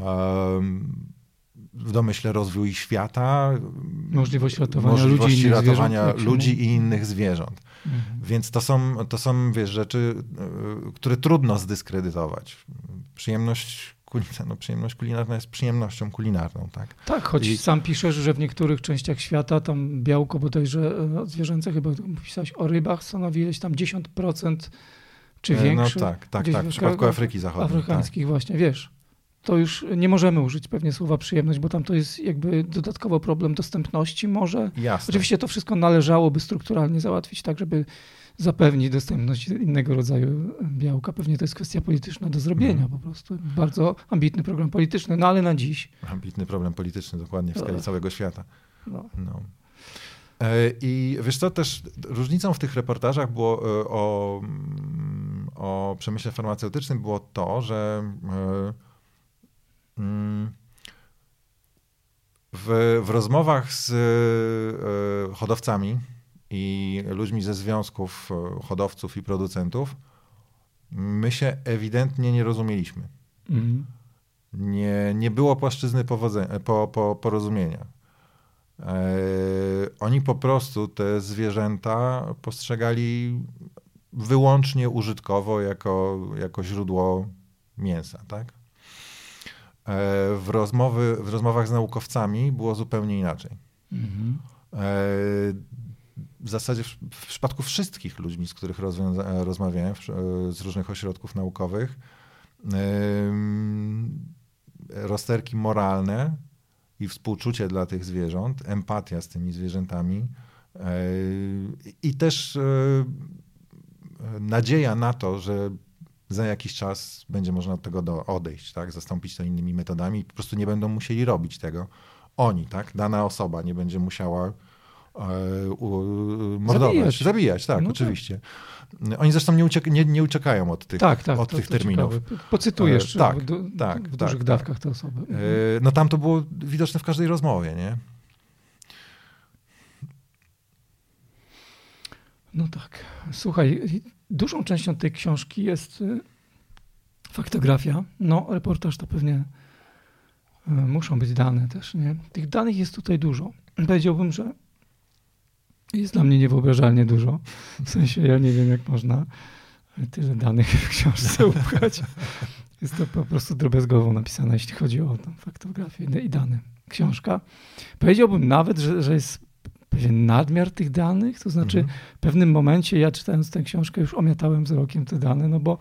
w domyśle rozwój świata, możliwość ratowania możliwości ludzi, ratowania zwierząt, ludzi i innych zwierząt. Mhm. Więc to są, to są wiesz, rzeczy, które trudno zdyskredytować. Przyjemność no, przyjemność kulinarna jest przyjemnością kulinarną, tak? Tak, choć I... sam piszesz, że w niektórych częściach świata tam białko bodajże no, zwierzęce, chyba pisałeś o rybach, stanowi ileś tam 10% czy większe. No tak, tak, tak, w przypadku Afryki Zachodniej. Afrykańskich tak. właśnie, wiesz. To już nie możemy użyć pewnie słowa przyjemność, bo tam to jest jakby dodatkowo problem dostępności może. Jasne. Oczywiście to wszystko należałoby strukturalnie załatwić tak, żeby zapewnić dostępność innego rodzaju białka. Pewnie to jest kwestia polityczna do zrobienia hmm. po prostu. Bardzo ambitny program polityczny, no ale na dziś. Ambitny problem polityczny dokładnie w skali całego świata. No. no. E, I wiesz co, też różnicą w tych reportażach było e, o, mm, o przemyśle farmaceutycznym było to, że e, mm, w, w rozmowach z hodowcami i ludźmi ze związków e, hodowców i producentów, my się ewidentnie nie rozumieliśmy. Mhm. Nie, nie było płaszczyzny powodzenia, po, po, porozumienia. E, oni po prostu te zwierzęta postrzegali wyłącznie użytkowo jako, jako źródło mięsa. Tak? E, w, rozmowy, w rozmowach z naukowcami było zupełnie inaczej. Mhm. E, w zasadzie w, w przypadku wszystkich ludzi, z których rozmawiałem, z różnych ośrodków naukowych, rozterki moralne i współczucie dla tych zwierząt, empatia z tymi zwierzętami i też nadzieja na to, że za jakiś czas będzie można od tego odejść, tak? zastąpić to innymi metodami po prostu nie będą musieli robić tego oni, tak? dana osoba nie będzie musiała E, mordować. Zabijać, Zabijać tak, no tak. oczywiście. Tak. Oni zresztą nie, uciek nie, nie uciekają od tych, tak, tak, od to, tych to terminów. Ciekawe. Pocytujesz e, tak, do, tak, w dużych tak, dawkach te osoby. E, no tam to było widoczne w każdej rozmowie, nie? No tak. Słuchaj, dużą częścią tej książki jest y, faktografia. No, reportaż to pewnie y, muszą być dane też, nie? Tych danych jest tutaj dużo. Powiedziałbym, że jest dla mnie niewyobrażalnie dużo. W sensie ja nie wiem, jak można tyle danych w książce [LAUGHS] upchać. Jest to po prostu drobiazgowo napisane, jeśli chodzi o tą faktografię i dane. Książka. Powiedziałbym nawet, że, że jest pewien nadmiar tych danych, to znaczy mhm. w pewnym momencie ja czytając tę książkę już omiatałem wzrokiem te dane, no bo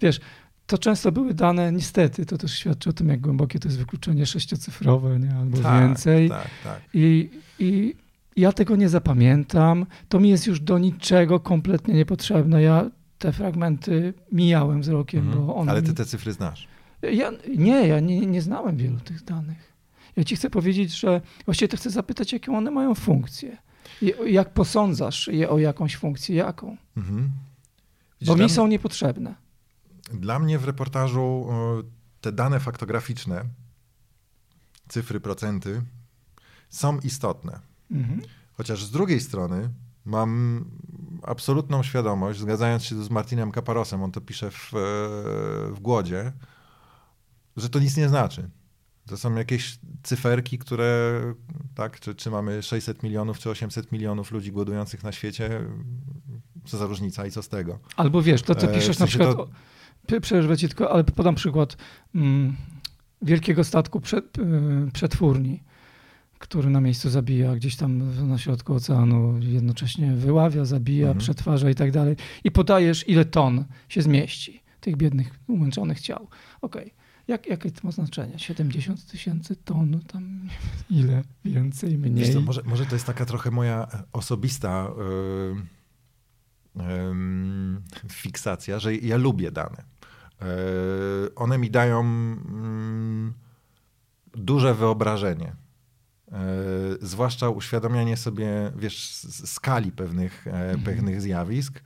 wiesz, to często były dane, niestety, to też świadczy o tym, jak głębokie to jest wykluczenie sześciocyfrowe, nie? albo tak, więcej. Tak, tak. I, I ja tego nie zapamiętam. To mi jest już do niczego kompletnie niepotrzebne. Ja te fragmenty mijałem wzrokiem, mhm. bo one. Ale ty te cyfry znasz. Ja, nie, ja nie, nie znałem wielu tych danych. Ja ci chcę powiedzieć, że właściwie to chcę zapytać, jaką one mają funkcję. Jak posądzasz je o jakąś funkcję, jaką? Mhm. Bo mi są niepotrzebne. Dla mnie w reportażu te dane faktograficzne, cyfry, procenty są istotne Mhm. Chociaż z drugiej strony mam absolutną świadomość, zgadzając się z Martinem Kaparosem, on to pisze w, e, w Głodzie, że to nic nie znaczy. To są jakieś cyferki, które, tak, czy, czy mamy 600 milionów, czy 800 milionów ludzi głodujących na świecie, co za różnica i co z tego. Albo wiesz, to co e, piszesz sensie na przykład, to... przerwę ci tylko, ale podam przykład mm, wielkiego statku przed, y, przetwórni który na miejscu zabija, gdzieś tam na środku oceanu jednocześnie wyławia, zabija, mhm. przetwarza i tak dalej. I podajesz, ile ton się zmieści tych biednych, umęczonych ciał. Okej. Okay. Jak, jakie to ma znaczenie? 70 tysięcy ton, tam [LAUGHS] ile więcej, mniej? Co, może, może to jest taka trochę moja osobista yy, yy, fiksacja, że ja lubię dane. Yy, one mi dają mm, duże wyobrażenie zwłaszcza uświadamianie sobie, wiesz, skali pewnych, mhm. pewnych zjawisk.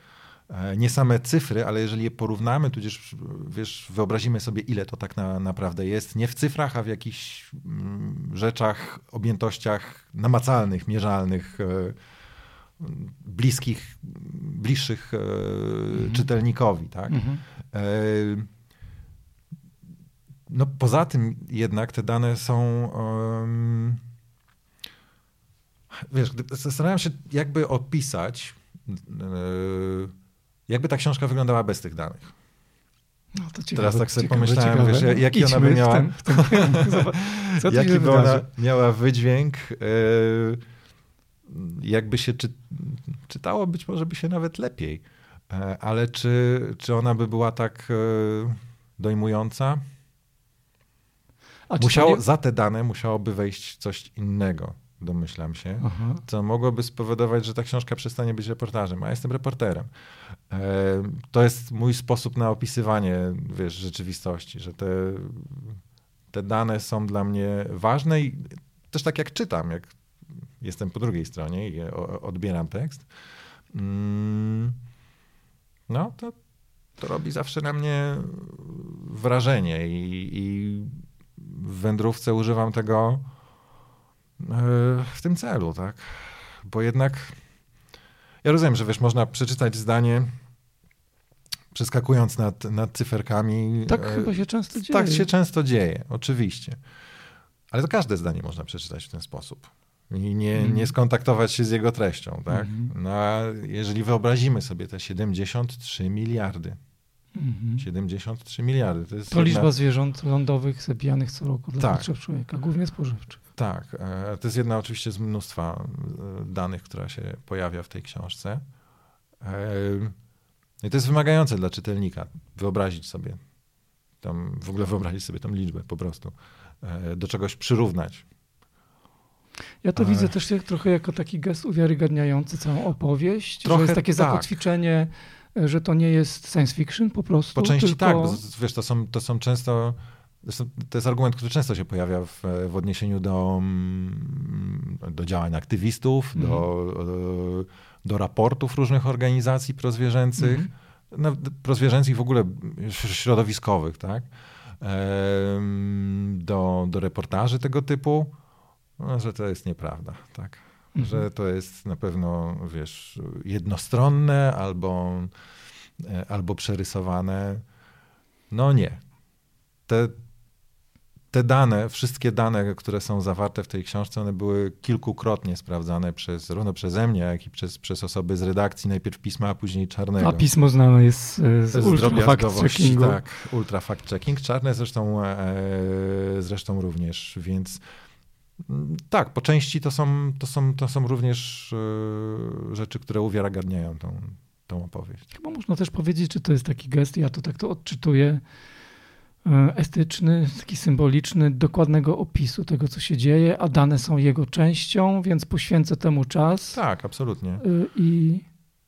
Nie same cyfry, ale jeżeli je porównamy, tudzież wiesz, wyobrazimy sobie, ile to tak na, naprawdę jest, nie w cyfrach, a w jakichś mm, rzeczach, objętościach namacalnych, mierzalnych, bliskich, bliższych mhm. czytelnikowi. Tak? Mhm. No poza tym jednak te dane są. Um, wiesz, zastanawiam się, jakby opisać, yy, jakby ta książka wyglądała bez tych danych. No to ciekawe, Teraz tak sobie ciekawe, pomyślałem, ciekawe. wiesz, jaki ona by miała. Ten, ten, [LAUGHS] jaki by ona miała wydźwięk. Yy, jakby się czy, czytało, być może by się nawet lepiej. Yy, ale czy, czy ona by była tak dojmująca? Musiało, nie... Za te dane musiałoby wejść coś innego, domyślam się, Aha. co mogłoby spowodować, że ta książka przestanie być reportażem, a ja jestem reporterem. E, to jest mój sposób na opisywanie wiesz, rzeczywistości, że te, te dane są dla mnie ważne i też tak jak czytam, jak jestem po drugiej stronie i odbieram tekst, mm, no to, to robi zawsze na mnie wrażenie i, i w wędrówce używam tego w tym celu, tak? Bo jednak ja rozumiem, że wiesz, można przeczytać zdanie przeskakując nad, nad cyferkami. Tak e, chyba się często dzieje. Tak się często dzieje, oczywiście. Ale to każde zdanie można przeczytać w ten sposób i nie, mm. nie skontaktować się z jego treścią. Tak? Mm. No a jeżeli wyobrazimy sobie te 73 miliardy 73 mhm. miliardy. To, jest to jedna... liczba zwierząt lądowych zabijanych co roku dla tak. potrzeb człowieka, głównie spożywczych. Tak. E, to jest jedna oczywiście z mnóstwa e, danych, która się pojawia w tej książce. E, I to jest wymagające dla czytelnika wyobrazić sobie, tam, w ogóle wyobrazić sobie tą liczbę po prostu, do czegoś przyrównać. Ja to widzę też trochę jako taki gest uwiarygadniający całą opowieść, trochę że jest takie tak. zakotwiczenie że to nie jest science fiction po prostu. Po części tylko... tak, bo, wiesz, to są, to są często, to jest argument, który często się pojawia w, w odniesieniu do, mm, do działań aktywistów, mhm. do, do raportów różnych organizacji prozwierzęcych, mhm. no, prozwierzęcych w ogóle środowiskowych, tak? Do, do reportaży tego typu, no, że to jest nieprawda, tak? mhm. że to jest na pewno, wiesz, jednostronne albo, e, albo przerysowane. No nie. Te, te dane, wszystkie dane, które są zawarte w tej książce, one były kilkukrotnie sprawdzane przez, zarówno przeze mnie, jak i przez, przez osoby z redakcji, najpierw pisma, a później czarnego. A pismo znane jest e, z, z ultra fact-checkingu. Tak, ultra fact-checking. Czarne zresztą, e, zresztą również, więc tak, po części to są, to są, to są również yy, rzeczy, które uwiarygadniają tą, tą opowieść. Chyba można też powiedzieć, że to jest taki gest, ja to tak to odczytuję, e, estetyczny, taki symboliczny, dokładnego opisu tego, co się dzieje, a dane są jego częścią, więc poświęcę temu czas. Tak, absolutnie. E, I,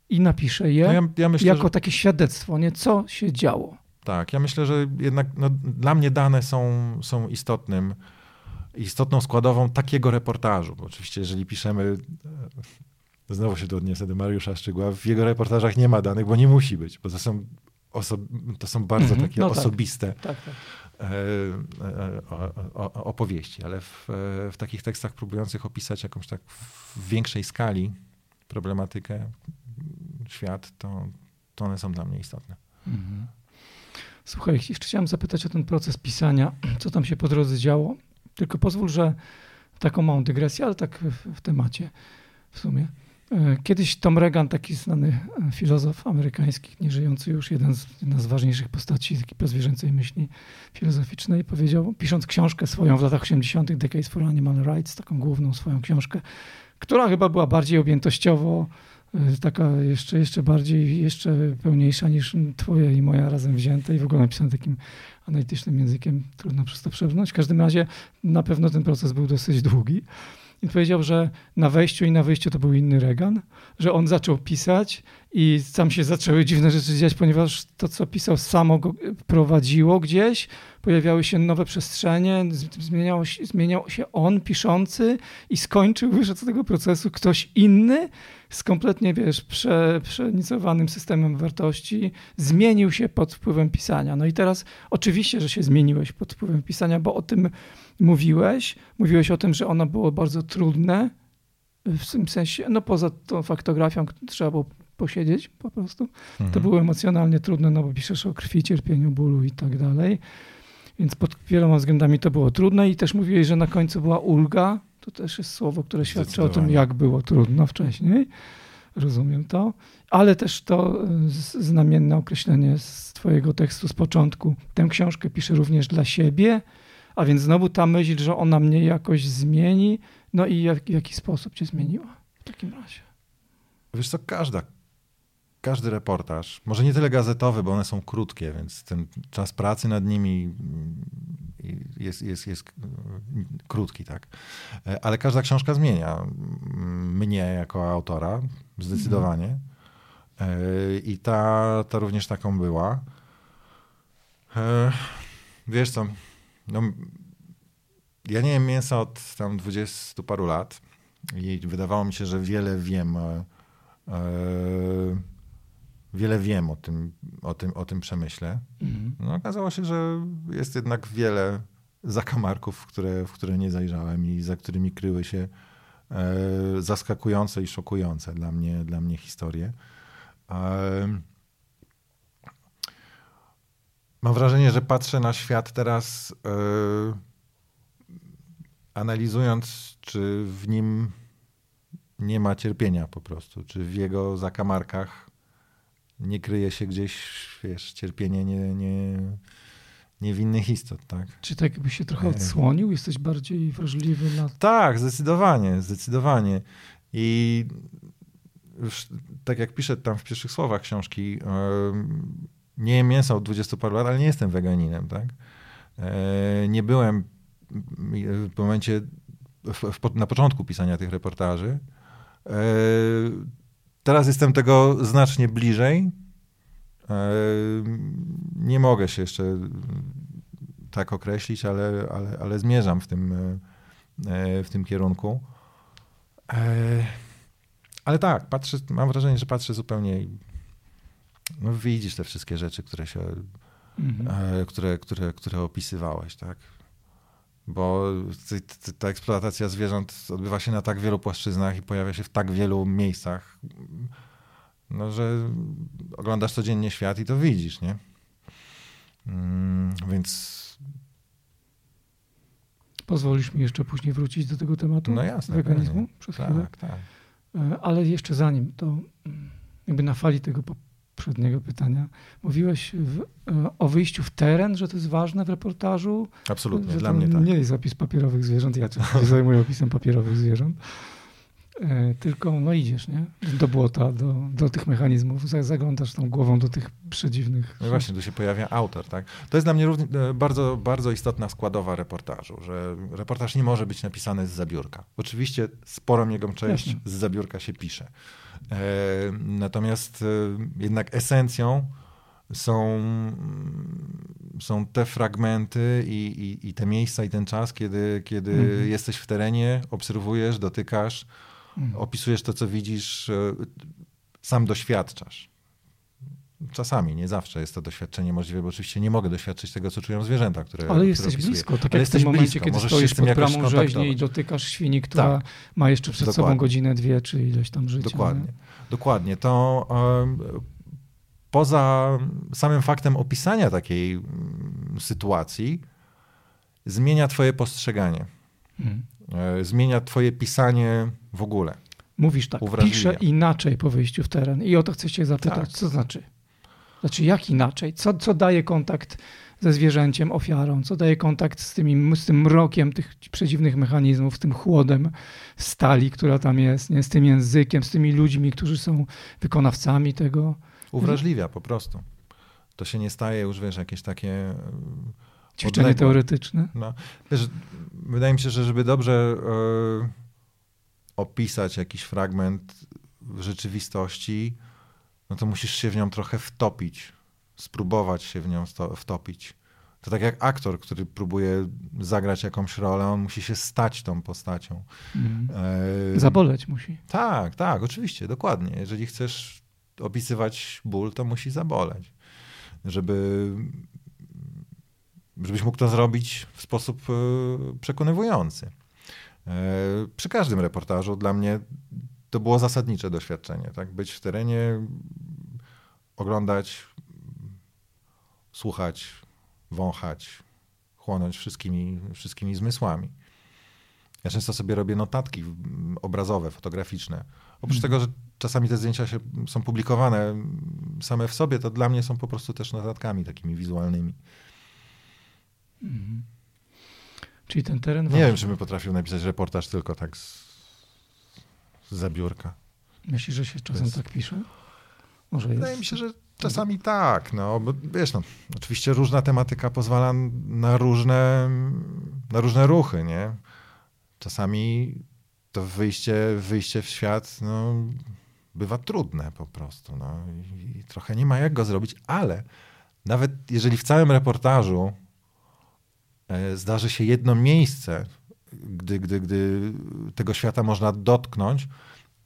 i napiszę je no ja, ja myślę, jako że... takie świadectwo, nie? co się działo. Tak, ja myślę, że jednak no, dla mnie dane są, są istotnym istotną składową takiego reportażu. Bo oczywiście, jeżeli piszemy, e, znowu się tu odniosę do Mariusza Szczygła, w jego reportażach nie ma danych, bo nie musi być, bo to są, to są bardzo -hmm. takie no tak. osobiste tak. Tak, tak. opowieści, ale w, w, takich tekstach próbujących opisać jakąś tak w większej skali problematykę, świat, to, to one są dla mnie istotne. -hmm. Słuchaj, jeszcze chciałem zapytać o ten proces pisania. Co tam się po drodze działo? Tylko pozwól, że taką małą dygresję, ale tak w, w temacie w sumie. E, kiedyś Tom Reagan, taki znany e, filozof amerykański, nieżyjący już, jeden z, jedna z ważniejszych postaci takiej pozwierzęcej myśli filozoficznej, powiedział, pisząc książkę swoją w latach 80., Decades for Animal Rights, taką główną swoją książkę, która chyba była bardziej objętościowo e, taka jeszcze, jeszcze bardziej, jeszcze pełniejsza niż twoja i moja razem wzięte i w ogóle napisana takim analitycznym językiem, trudno przez to przebrnąć. W każdym razie na pewno ten proces był dosyć długi. I powiedział, że na wejściu i na wyjściu to był inny Reagan, że on zaczął pisać i tam się zaczęły dziwne rzeczy dziać, ponieważ to, co pisał, samo go prowadziło gdzieś, pojawiały się nowe przestrzenie, zmieniało się, zmieniał się on piszący i skończył, wyszedł z tego procesu ktoś inny z kompletnie, wiesz, prze, przenicowanym systemem wartości, zmienił się pod wpływem pisania. No i teraz oczywiście, że się zmieniłeś pod wpływem pisania, bo o tym mówiłeś. Mówiłeś o tym, że ono było bardzo trudne, w tym sensie, no poza tą faktografią, trzeba było posiedzieć po prostu. Mhm. To było emocjonalnie trudne, no bo piszesz o krwi, cierpieniu, bólu i tak dalej. Więc pod wieloma względami to było trudne i też mówiłeś, że na końcu była ulga. To też jest słowo, które świadczy o tym, jak było trudno wcześniej. Rozumiem to. Ale też to e, znamienne określenie z twojego tekstu z początku. Tę książkę piszę również dla siebie, a więc znowu ta myśl, że ona mnie jakoś zmieni. No i jak, w jaki sposób cię zmieniła w takim razie? Wiesz co, każda każdy reportaż, może nie tyle gazetowy, bo one są krótkie, więc ten czas pracy nad nimi mm, jest, jest, jest mm, krótki, tak. E, ale każda książka zmienia mm, mnie jako autora, zdecydowanie. E, I ta, ta również taką była. E, wiesz co, no, ja nie wiem mięsa od tam dwudziestu paru lat i wydawało mi się, że wiele wiem wiele wiem o tym, o tym, o tym przemyśle. Mhm. No, okazało się, że jest jednak wiele zakamarków, w które, w które nie zajrzałem i za którymi kryły się e, zaskakujące i szokujące dla mnie, dla mnie historie. E, mam wrażenie, że patrzę na świat teraz e, analizując, czy w nim nie ma cierpienia po prostu, czy w jego zakamarkach nie kryje się gdzieś, wiesz, cierpienie nie, nie, niewinnych istot, tak? Czy tak jakby się trochę odsłonił? Jesteś bardziej wrażliwy na... Tak, zdecydowanie, zdecydowanie. I tak jak piszę tam w pierwszych słowach książki, nie jem mięsa od 20 paru lat, ale nie jestem weganinem, tak? E, nie byłem w momencie, na początku pisania tych reportaży, e, Teraz jestem tego znacznie bliżej. E, nie mogę się jeszcze tak określić, ale, ale, ale zmierzam w tym, w tym kierunku. Ale tak, patrzę, mam wrażenie, że patrzę zupełnie. No widzisz te wszystkie rzeczy, które się, mhm. które, które, które opisywałeś, tak? bo ta eksploatacja zwierząt odbywa się na tak wielu płaszczyznach i pojawia się w tak wielu miejscach, no, że oglądasz codziennie świat i to widzisz, nie? Mm, więc. Pozwolisz mi jeszcze później wrócić do tego tematu? No jasne. Weganizmu przez tak, chwilę. Tak. E, ale jeszcze zanim, to mm, jakby na fali tego poprzedniego pytania. Mówiłeś w, e, o wyjściu w teren, że to jest ważne w reportażu. Absolutnie, dla mnie tak. Nie jest zapis papierowych zwierząt, ja się zajmuję opisem papierowych zwierząt. E, tylko no idziesz, nie? Do błota, do, do tych mechanizmów, zaglądasz tą głową do tych przedziwnych... No właśnie, tu się pojawia autor, tak? To jest dla mnie równie, e, bardzo, bardzo istotna składowa reportażu, że reportaż nie może być napisany z zabiórka. Oczywiście sporą jego część Jasne. z zabiórka się pisze. E, natomiast e, jednak esencją są, są te fragmenty i, i, i te miejsca i ten czas, kiedy, kiedy mhm. jesteś w terenie, obserwujesz, dotykasz, mhm. opisujesz to, co widzisz, e, sam doświadczasz. Czasami, nie zawsze jest to doświadczenie możliwe, bo oczywiście nie mogę doświadczyć tego, co czują zwierzęta, które Ale jesteś blisko, tak Ale jak w tym momencie, blisko. kiedy Możesz stoisz pod bramą rzeźni i dotykasz świni, która tak. ma jeszcze przed Dokładnie. sobą godzinę, dwie, czy ileś tam życia. Dokładnie. Nie? Dokładnie. To um, poza samym faktem opisania takiej um, sytuacji, zmienia twoje postrzeganie. Hmm. Zmienia twoje pisanie w ogóle. Mówisz tak, piszę inaczej po wyjściu w teren i o to chcę cię zapytać, tak. co znaczy? Znaczy, jak inaczej? Co, co daje kontakt ze zwierzęciem, ofiarą? Co daje kontakt z, tymi, z tym mrokiem tych przedziwnych mechanizmów, z tym chłodem stali, która tam jest, nie? z tym językiem, z tymi ludźmi, którzy są wykonawcami tego? Uwrażliwia po prostu. To się nie staje już, wiesz, jakieś takie... E, Ćwiczenie odległe. teoretyczne? No. Wiesz, wydaje mi się, że żeby dobrze... Yy opisać jakiś fragment rzeczywistości, no to musisz się w nią trochę wtopić, spróbować się w nią wtopić. To tak jak aktor, który próbuje zagrać jakąś rolę, on musi się stać tą postacią. Mm. E... Zaboleć musi. Tak, tak, oczywiście, dokładnie. Jeżeli chcesz opisywać ból, to musi zaboleć. Żeby, żebyś mógł to zrobić w sposób e, przekonywujący. E, przy każdym reportażu dla mnie to było zasadnicze doświadczenie. Tak? Być w terenie, oglądać, słuchać, wąchać, chłonąć wszystkimi, wszystkimi zmysłami. Ja często sobie robię notatki obrazowe, fotograficzne. Oprócz mm. tego, że czasami te zdjęcia się, są publikowane same w sobie, to dla mnie są po prostu też notatkami takimi wizualnymi. Mm. Czyli ten teren. Nie wiem, czy bym potrafił napisać reportaż tylko tak z, z zabiórka. Myślisz, że się czasem tak pisze? Może Wydaje jest... mi się, że czasami tak. No, bo wiesz, no, oczywiście różna tematyka pozwala na różne, na różne ruchy, nie? Czasami to wyjście, wyjście w świat no, bywa trudne po prostu. No, i, I trochę nie ma jak go zrobić, ale nawet jeżeli w całym reportażu E, zdarzy się jedno miejsce, gdy, gdy, gdy tego świata można dotknąć,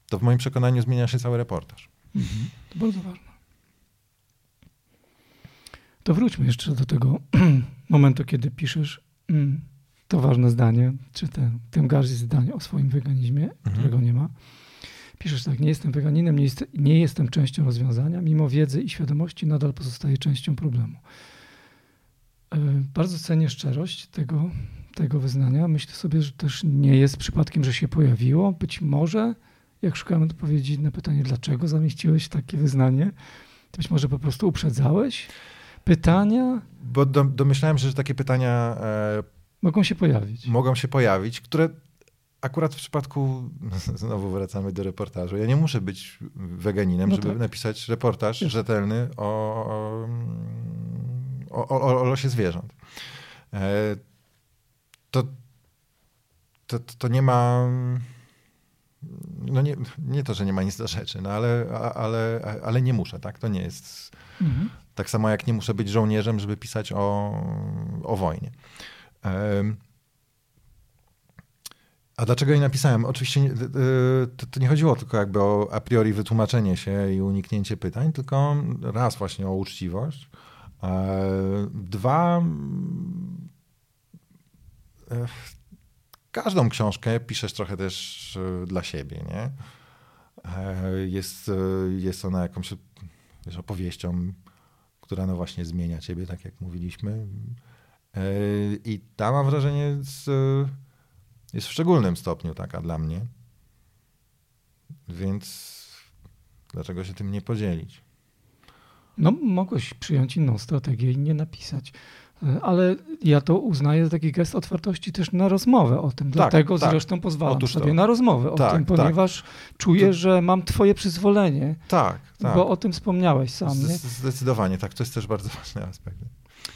to w moim przekonaniu zmienia się cały reportaż. Mhm. To bardzo ważne. To wróćmy jeszcze do tego [CLEARS THROAT] momentu, kiedy piszesz mm, to ważne zdanie, czy ten, tym garści zdanie o swoim weganizmie, mhm. którego nie ma. Piszesz tak, nie jestem weganinem, nie, jest, nie jestem częścią rozwiązania, mimo wiedzy i świadomości nadal pozostaję częścią problemu. E, bardzo cenię szczerość tego, tego wyznania. Myślę sobie, że też nie jest przypadkiem, że się pojawiło. Być może, jak szukałem odpowiedzi na pytanie, dlaczego zamieściłeś takie wyznanie, to być może po prostu uprzedzałeś pytania. Bo do, domyślałem się, że takie pytania e, mogą się pojawić. Mogą się pojawić, które akurat w przypadku, [LAUGHS] znowu wracamy do reportażu, ja nie muszę być weganinem, no żeby tak. napisać reportaż rzetelny o, o o, o, o losie zwierząt. E, to, to, to nie ma. No nie, nie to, że nie ma nic do rzeczy, no ale, ale, ale nie muszę, tak? To nie jest. Mhm. Tak samo jak nie muszę być żołnierzem, żeby pisać o, o wojnie. A dlaczego jej napisałem? Oczywiście nie, to, to, nie chodziło tylko jakby o a priori wytłumaczenie się i uniknięcie pytań, tylko raz właśnie o uczciwość, E, dwa, e, każdą książkę piszesz trochę też e, dla siebie, nie? Jest, jest ona jakąś wiesz, opowieścią, która no właśnie zmienia ciebie, tak jak mówiliśmy. I ta mam wrażenie jest, jest w szczególnym stopniu taka dla mnie. Więc dlaczego się tym nie podzielić? No, mogłeś przyjąć inną strategię i nie napisać. E, ale ja to uznaję za taki gest otwartości też na rozmowę o tym. Tak, Dlatego tak. zresztą pozwalam Otóż sobie to. na rozmowę o tak, tym, tak. ponieważ czuję, to... że mam twoje przyzwolenie. Tak, tak. Bo o tym wspomniałeś sam. Nie? Zdecydowanie, tak. To jest też bardzo ważny aspekt.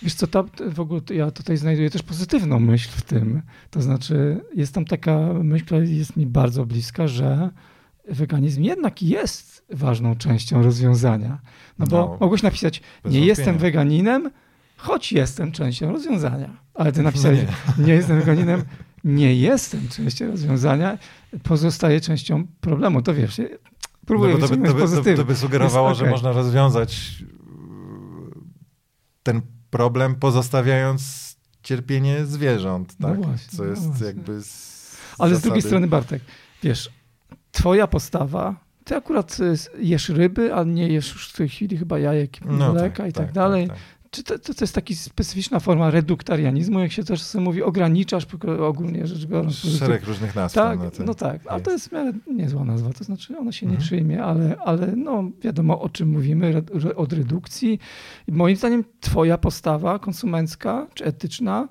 Wiesz co, ta, w ogóle ja tutaj znajduję też pozytywną myśl w tym. To znaczy jest tam taka myśl, która jest mi bardzo bliska, że weganizm jednak jest ważną częścią rozwiązania. No bo no, mogłeś napisać, nie jestem weganinem, choć jestem częścią rozwiązania. Ale ty [LAUGHS] napisałeś, nie. nie jestem weganinem, nie jestem częścią rozwiązania, pozostaje częścią problemu. To wiesz, próbuję no to, by, to, by, to, to by sugerowało, okay. że można rozwiązać ten problem, pozostawiając cierpienie zwierząt, tak? No właśnie, Co jest no jakby. Z Ale zasady... z drugiej strony, Bartek, wiesz, twoja postawa, ty akurat y, jesz ryby, a nie jesz już w tej chwili chyba jajek, no mleka tak, i tak, tak dalej. Tak, tak. Czy to, to, to jest taka specyficzna forma reduktarianizmu, jak się też sobie mówi, ograniczasz ogólnie rzecz biorąc. Szereg różnych nazw. Tak, no tak, ale to jest niezła nazwa, to znaczy ona się nie mhm. przyjmie, ale, ale no wiadomo o czym mówimy, od redukcji. Moim zdaniem twoja postawa konsumencka czy etyczna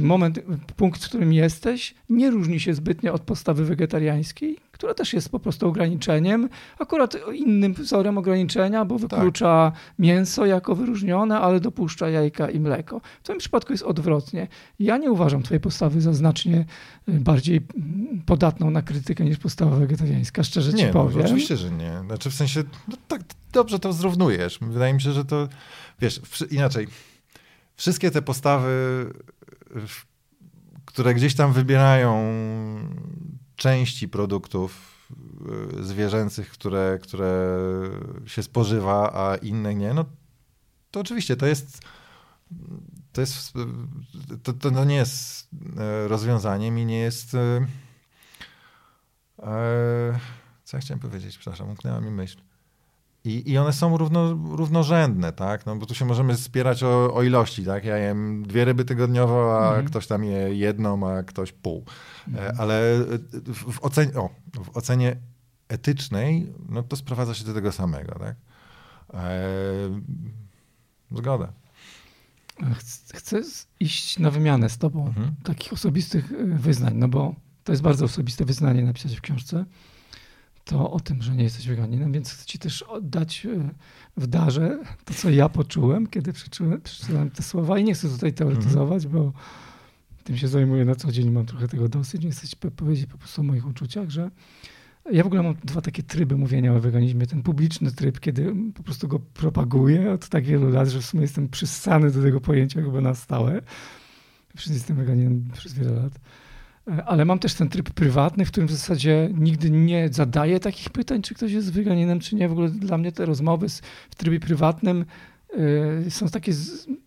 moment, punkt, w którym jesteś, nie różni się zbytnio od postawy wegetariańskiej, która też jest po prostu ograniczeniem, akurat innym wzorem ograniczenia, bo wyklucza tak. mięso jako wyróżnione, ale dopuszcza jajka i mleko. W tym przypadku jest odwrotnie. Ja nie uważam twojej postawy za znacznie y, bardziej mm, podatną na krytykę niż postawa wegetariańska, szczerze nie, ci no, powiem. No, oczywiście, że nie. Znaczy w sensie, no, tak dobrze to zrównujesz. Wydaje mi się, że to, wiesz, inaczej. Wszystkie te postawy które gdzieś tam wybierają części produktów y, zwierzęcych, które, które się spożywa, a inne nie, no to oczywiście to jest to, jest, to, to no nie jest e, rozwiązaniem i nie jest e, e, co ja chciałem powiedzieć, przepraszam, umknęła mi myśl. I, I one są równo, równorzędne, tak? No bo tu się możemy spierać o, o ilości, tak? Ja jem dwie ryby tygodniowo, a mhm. ktoś tam je jedną, a ktoś pół. E, mhm. Ale w ocenie, o, w ocenie etycznej, no to sprowadza się do tego samego, tak? E, zgoda. Chcę iść na wymianę z tobą mhm. takich osobistych e, wyznań, no bo to jest bardzo osobiste wyznanie napisać w książce to o tym, że nie jesteś weganinem, więc chcę ci też oddać e, w darze to, co ja poczułem, kiedy przeczytałem, przeczytałem te słowa i nie chcę tutaj teoretyzować, mm. bo tym się zajmuję na co dzień, mam trochę tego dosyć, nie chcę ci powiedzieć po prostu o moich uczuciach, że ja w ogóle mam dwa takie tryby mówienia o weganizmie. Ten publiczny tryb, kiedy po prostu go propaguję od tak wielu lat, że w sumie jestem przyssany do tego pojęcia chyba na stałe. Przecież jestem weganinem przez wiele lat. Ale mam też ten tryb prywatny, w którym w zasadzie nigdy nie zadaję takich pytań, czy ktoś jest weganinem, czy nie. W ogóle dla mnie te rozmowy w trybie prywatnym y, są takie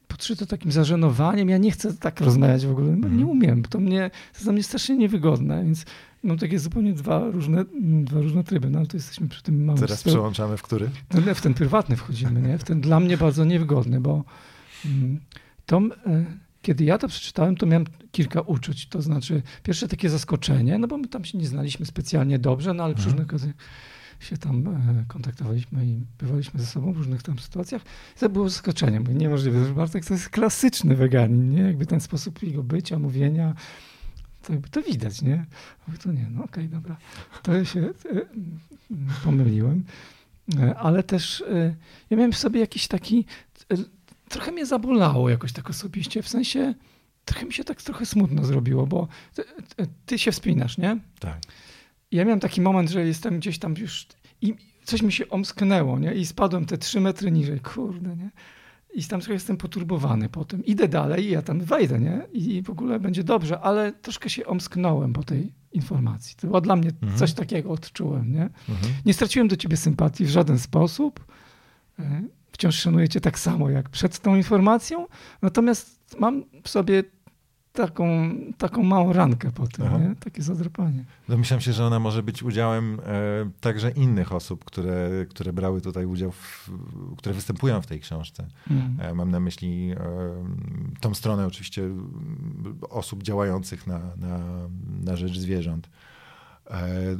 podszyte takim zażenowaniem. Ja nie chcę tak rozmawiać w ogóle, no, nie mhm. umiem. To mnie to jest dla mnie strasznie niewygodne, więc mam takie zupełnie dwa różne, dwa różne tryby, no ale to jesteśmy przy tym małym... Teraz przełączamy w który? No, w ten prywatny wchodzimy, nie? W ten dla mnie bardzo niewygodny, bo mm, to kiedy ja to przeczytałem, to miałem kilka uczuć. To znaczy, pierwsze takie zaskoczenie, no bo my tam się nie znaliśmy specjalnie dobrze, no ale przy mhm. różnych okazjach się tam e, kontaktowaliśmy i bywaliśmy ze sobą w różnych tam sytuacjach. To było zaskoczeniem. Niemożliwe, że Bartek to jest klasyczny weganin, nie? Jakby ten sposób jego bycia, mówienia, to jakby to widać, nie? to nie, no okej, okay, dobra. To się e, pomyliłem. E, ale też ja miałem w sobie jakiś taki trochę mnie zabolało jakoś tak osobiście, w sensie trochę mi się tak trochę smutno zrobiło, bo ty, ty się wspinasz, nie? Tak. Ja miałem taki moment, że jestem gdzieś tam już i coś mi się omsknęło, nie? I spadłem te trzy metry niżej, kurde, nie? I tam trochę jestem poturbowany po tym. Idę dalej i ja tam wejdę, nie? I w ogóle będzie dobrze, ale troszkę się omsknąłem po tej informacji. To było dla mnie mhm. coś takiego odczułem, nie? Mhm. Nie straciłem do ciebie sympatii w żaden sposób. Wciąż szanuję cię tak samo jak przed tą informacją, natomiast mam w sobie taką, taką małą rankę po tym, nie? takie zadrapanie. Domyślam się, że ona może być udziałem e, także innych osób, które, które brały tutaj udział, w, które występują w tej książce. Mm. E, mam na myśli e, tą stronę oczywiście osób działających na, na, na rzecz zwierząt. E,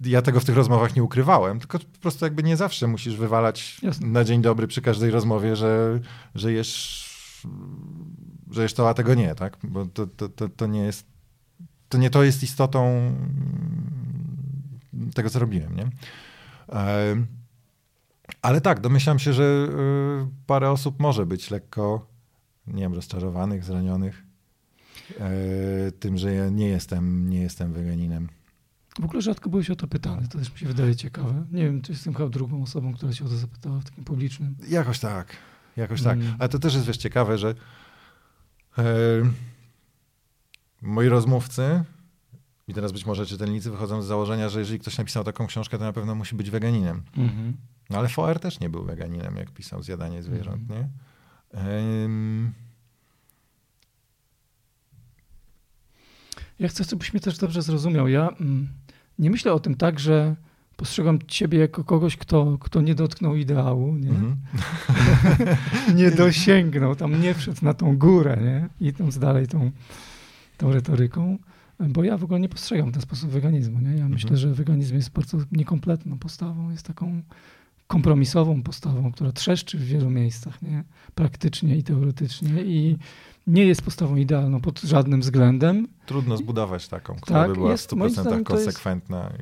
ja tego w tych rozmowach nie ukrywałem, tylko po prostu jakby nie zawsze musisz wywalać Jasne. na dzień dobry przy każdej rozmowie, że, że jesz, że jesz to, a tego nie, tak? Bo to, to, to, to nie jest, to nie to jest istotą tego, co robiłem, nie? E, ale tak, domyślam się, że e, parę osób może być lekko, nie wiem, rozczarowanych, zranionych tym, że ja nie jestem, nie jestem weganinem. W ogóle rzadko byłeś o to pytany, to też mi się wydaje ciekawe. Nie wiem, czy jestem chyba drugą osobą, która się o to zapytała w takim publicznym. Jakoś tak, jakoś tak. Mm. Ale to też jest wiesz, ciekawe, że moi rozmówcy i teraz być może czytelnicy wychodzą z założenia, że jeżeli ktoś napisał taką książkę, to na pewno musi być weganinem. -hmm. No ale Foer też nie był weganinem, jak pisał Zjadanie zwierząt, -hmm. nie? Ja chcę, żebyś mnie też dobrze zrozumiał. Ja mm, nie myślę o tym tak, że postrzegam ciebie jako kogoś, kto, kto nie dotknął ideału, nie? Mm -hmm. [LAUGHS] nie dosięgnął, tam nie wszedł na tą górę, nie? Idąc dalej tą, tą retoryką, bo ja w ogóle nie postrzegam w ten sposób weganizmu, nie? Ja mm -hmm. myślę, że weganizm jest bardzo niekompletną postawą, jest taką kompromisową postawą, która trzeszczy w wielu miejscach, nie? praktycznie i teoretycznie i nie jest postawą idealną pod żadnym względem. Trudno zbudować taką, która tak, by była jest, w 100% konsekwentna.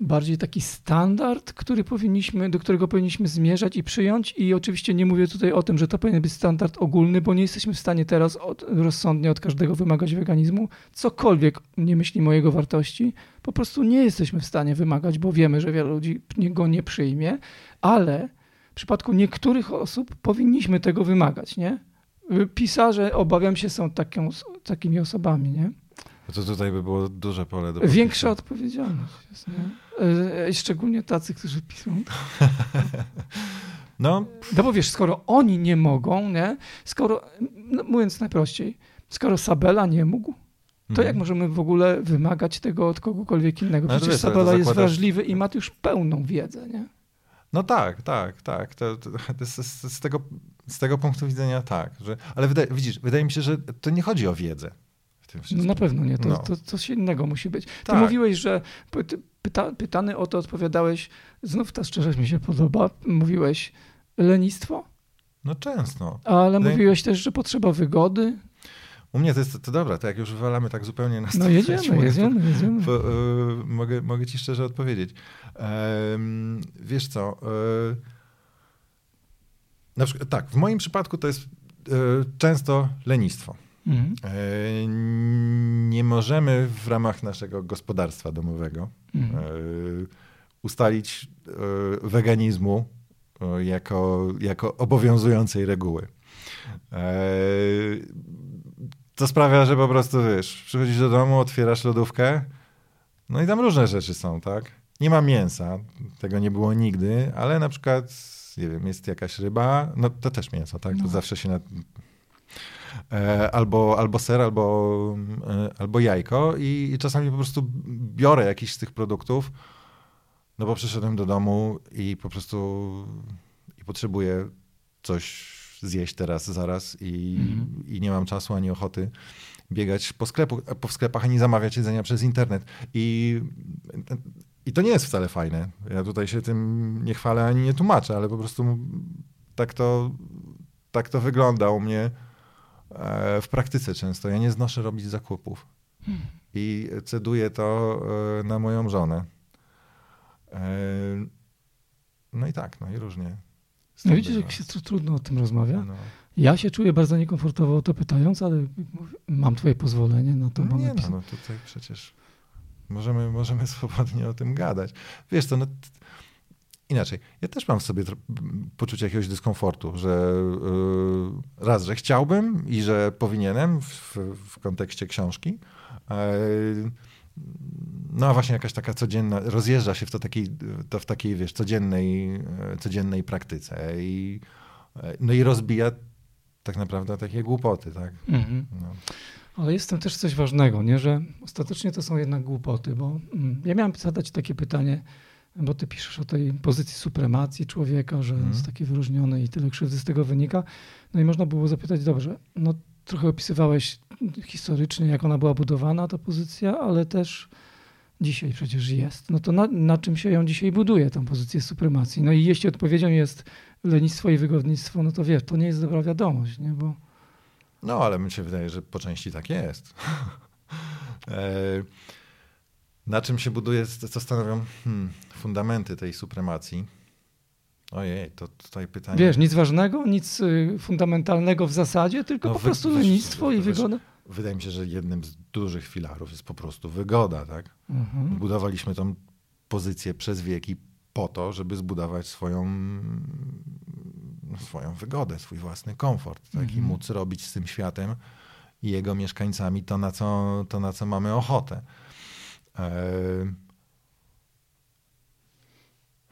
Bardziej taki standard, który powinniśmy, do którego powinniśmy zmierzać i przyjąć. I oczywiście nie mówię tutaj o tym, że to powinien być standard ogólny, bo nie jesteśmy w stanie teraz od, rozsądnie od każdego wymagać weganizmu. Cokolwiek nie myślimy o jego wartości, po prostu nie jesteśmy w stanie wymagać, bo wiemy, że wiele ludzi go nie przyjmie, ale w przypadku niektórych osób powinniśmy tego wymagać, nie? pisarze, obawiam się, są taką, takimi osobami, nie? No to tutaj by było duże pole do Większa odpowiedzialność jest, nie? E, e, szczególnie tacy, którzy piszą. No. no bo wiesz, skoro oni nie mogą, nie? Skoro, no mówiąc najprościej, skoro Sabela nie mógł, to mhm. jak możemy w ogóle wymagać tego od kogokolwiek innego? Przecież no, Sabela jest wrażliwy i ma już pełną wiedzę, nie? No tak, tak, tak. To, to, to z, z, tego, z tego punktu widzenia tak. Że, ale wydaje, widzisz, wydaje mi się, że to nie chodzi o wiedzę. No na pewno nie, to, no. to, coś innego musi być. Ty tak. mówiłeś, że pyta, pytany o to odpowiadałeś, znów ta szczerość mi się podoba, mówiłeś lenistwo? No często. Ale mówiłeś też, że potrzeba wygody. U mnie to jest, to dobra, to jak już wywalamy tak zupełnie na No jedziemy, jedziemy, jedziemy. Bo, y, mogę, mogę ci szczerze odpowiedzieć. wiesz co, y, na przykład, tak, w moim przypadku to jest y, często lenistwo. Mhm. Nie możemy w ramach naszego gospodarstwa domowego mhm. ustalić weganizmu jako, jako obowiązującej reguły to sprawia, że po prostu wiesz, przychodzisz do domu, otwierasz lodówkę, no i tam różne rzeczy są, tak? Nie ma mięsa, tego nie było nigdy, ale na przykład, nie wiem, jest jakaś ryba, no to też mięso, tak? To no. zawsze się na... E, albo, albo ser, albo, e, albo jajko i, i czasami po prostu biorę jakiś z tych produktów, no bo przyszedłem do domu i po prostu i potrzebuję coś zjeść teraz, zaraz i, mhm. i nie mam czasu ani ochoty biegać po, sklepu, po sklepach, ani zamawiać jedzenia przez internet. I, I to nie jest wcale fajne. Ja tutaj się tym nie chwalę ani nie tłumaczę, ale po prostu tak to, tak to wygląda u mnie e, w praktyce często. Ja nie znoszę robić zakupów. Hmm. I ceduję to e, na moją żonę. E, no i tak, no i różnie. No widzisz, jak się trudno o tym rozmawia. No. Ja się czuję bardzo niekomfortowo o to pytając, ale mam twoje pozwolenie na to. No nie no, no tutaj przecież możemy, możemy [LAUGHS] swobodnie o tym gadać. Wiesz co, no, inaczej. Ja też mam w sobie poczucie jakiegoś dyskomfortu, że yy, raz, że chciałbym i że powinienem w, w kontekście książki. Yy, no a właśnie jakaś taka codzienna, rozjeżdża się w to, takiej, to w takiej, wiesz, codziennej, codziennej praktyce i, no i rozbija tak naprawdę takie głupoty, tak? Mhm. No. Ale jest tam też coś ważnego, nie? że ostatecznie to są jednak głupoty, bo mm, ja miałem zadać takie pytanie, bo ty piszesz o tej pozycji supremacji człowieka, że mhm. jest taki wyróżniony i tyle krzywdy z tego wynika. No i można było zapytać, dobrze, no trochę opisywałeś historycznie, jak ona była budowana, ta pozycja, ale też dzisiaj przecież jest. No to na, na czym się ją dzisiaj buduje, tą pozycję supremacji? No i jeśli odpowiedzią jest lenistwo i wygodnictwo, no to wiesz, to nie jest dobra wiadomość, nie? Bo... No, ale mi się wydaje, że po części tak jest. [LAUGHS] E, na czym się buduje, co stanowią hmm, fundamenty tej supremacji? Ojej, to tutaj pytanie. Wiesz, nic ważnego, nic y, fundamentalnego w zasadzie, tylko no, po wy, prostu lenistwo i wygoda. Wydaje mi się, że jednym z dużych filarów jest po prostu wygoda, tak? Mhm. Budowaliśmy tą pozycję przez wieki po to, żeby zbudować swoją, swoją wygodę, swój własny komfort, tak? Mhm. I móc robić z tym światem i jego mieszkańcami to, na co, to, na co mamy ochotę.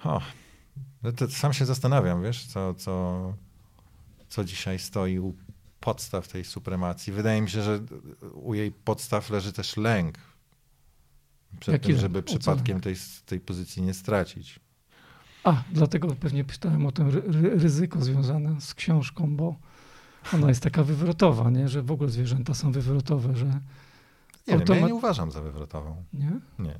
Oh. No to sam się zastanawiam, wiesz, co, co, co dzisiaj stoi u podstaw tej supremacji. Wydaje mi się, że u jej podstaw leży też lęk przed Jaki tym, żeby przypadkiem tej, tej pozycji nie stracić. A, dlatego pewnie pytałem o to ryzyko związane z książką, bo ona jest taka wywrotowa, nie? że w ogóle zwierzęta są wywrotowe, że... Nie, automat... ja nie uważam za wywrotową. Nie? Nie.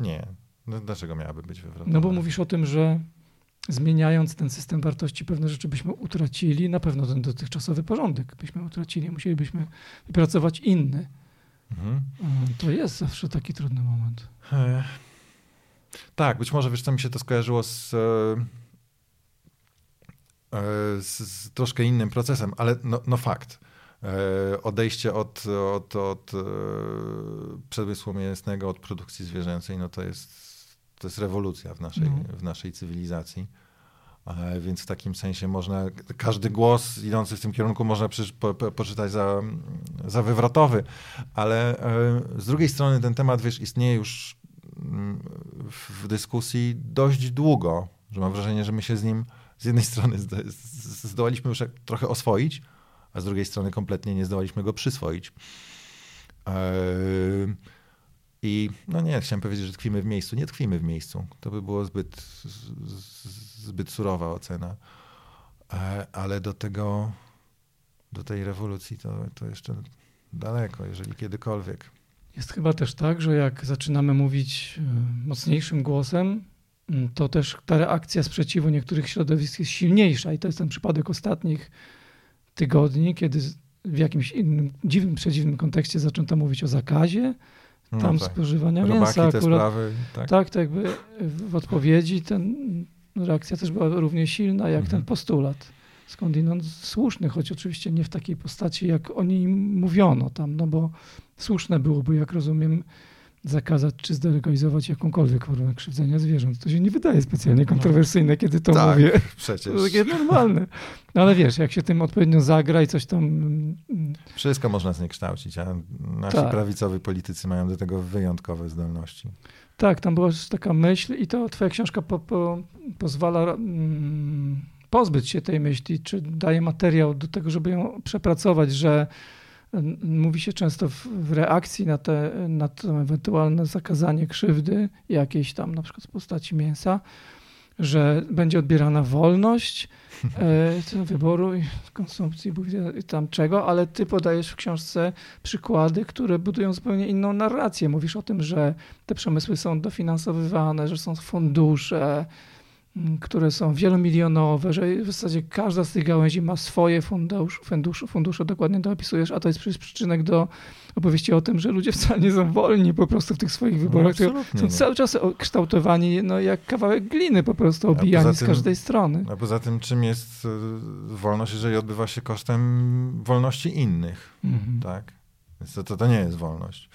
Nie. No, dlaczego miałaby być wywrotowa? No bo mówisz o tym, że zmieniając ten system wartości, pewne rzeczy byśmy utracili, na pewno ten dotychczasowy porządek byśmy utracili, musielibyśmy wypracować inny. Mhm. To jest zawsze taki trudny moment. E, tak, być może wiesz, co mi się to skojarzyło z, e, e, z, z troszkę innym procesem, ale no, no fakt. Odejście od, od, od przemysłu mięsnego, od produkcji zwierzęcej, no to jest, to jest rewolucja w naszej, no. w naszej cywilizacji. Więc w takim sensie można, każdy głos idący w tym kierunku można po, po, poczytać za, za wywrotowy, ale z drugiej strony ten temat, wiesz, istnieje już w dyskusji dość długo, że mam wrażenie, że my się z nim z jednej strony zdołaliśmy już trochę oswoić, a z drugiej strony kompletnie nie zdołaliśmy go przyswoić. I no nie, chciałem powiedzieć, że tkwimy w miejscu. Nie tkwimy w miejscu. To by było zbyt, zbyt surowa ocena. Ale do tego, do tej rewolucji to, to jeszcze daleko, jeżeli kiedykolwiek. Jest chyba też tak, że jak zaczynamy mówić e, mocniejszym głosem, to też ta reakcja sprzeciwu niektórych środowisk jest silniejsza. I to jest ten przypadek ostatnich tygodni, kiedy w jakimś innym, dziwnym, przedziwnym kontekście zaczęto mówić o zakazie no tam tak. spożywania Robaki, mięsa. Akurat, sprawy, tak. tak, tak jakby w odpowiedzi ten, reakcja też była równie silna jak mhm. ten postulat. Skądinąd słuszny, choć oczywiście nie w takiej postaci, jak o nim mówiono tam, no bo słuszne byłoby, jak rozumiem, zakazać czy zdelegalizować jakąkolwiek formę krzywdzenia zwierząt. To się nie wydaje specjalnie no. kontrowersyjne, kiedy to tak, mówię. [LAUGHS] przecież. To takie normalne. No ale wiesz, jak się tym odpowiednio zagra i coś tam... Mm, Wszystko można zniekształcić, a nasi tak. prawicowi politycy mają do tego wyjątkowe zdolności. Tak, tam była taka myśl i to twoja książka po, po, pozwala mm, pozbyć się tej myśli, czy daje materiał do tego, żeby ją przepracować, że Mówi się często w, w, reakcji na, te, na to ewentualne zakazanie krzywdy jakiejś tam, na przykład w postaci mięsa, że będzie odbierana wolność e, [LAUGHS] wyboru i konsumpcji i tam czego, ale ty podajesz w książce przykłady, które budują zupełnie inną narrację. Mówisz o tym, że te przemysły są dofinansowywane, że są fundusze, które są wielomilionowe, że w zasadzie każda z tych gałęzi ma swoje fundusze, fundusze, fundusze dokładnie to opisujesz, a to jest przecież przyczynek do opowieści o tym, że ludzie wcale nie są wolni po prostu w tych swoich wyborach, no, są cały czas kształtowani no, jak kawałek gliny po prostu obijani z każdej strony. A poza tym czym jest e, wolność, jeżeli odbywa się kosztem wolności innych, mhm. tak? Więc to, to, to nie jest wolność.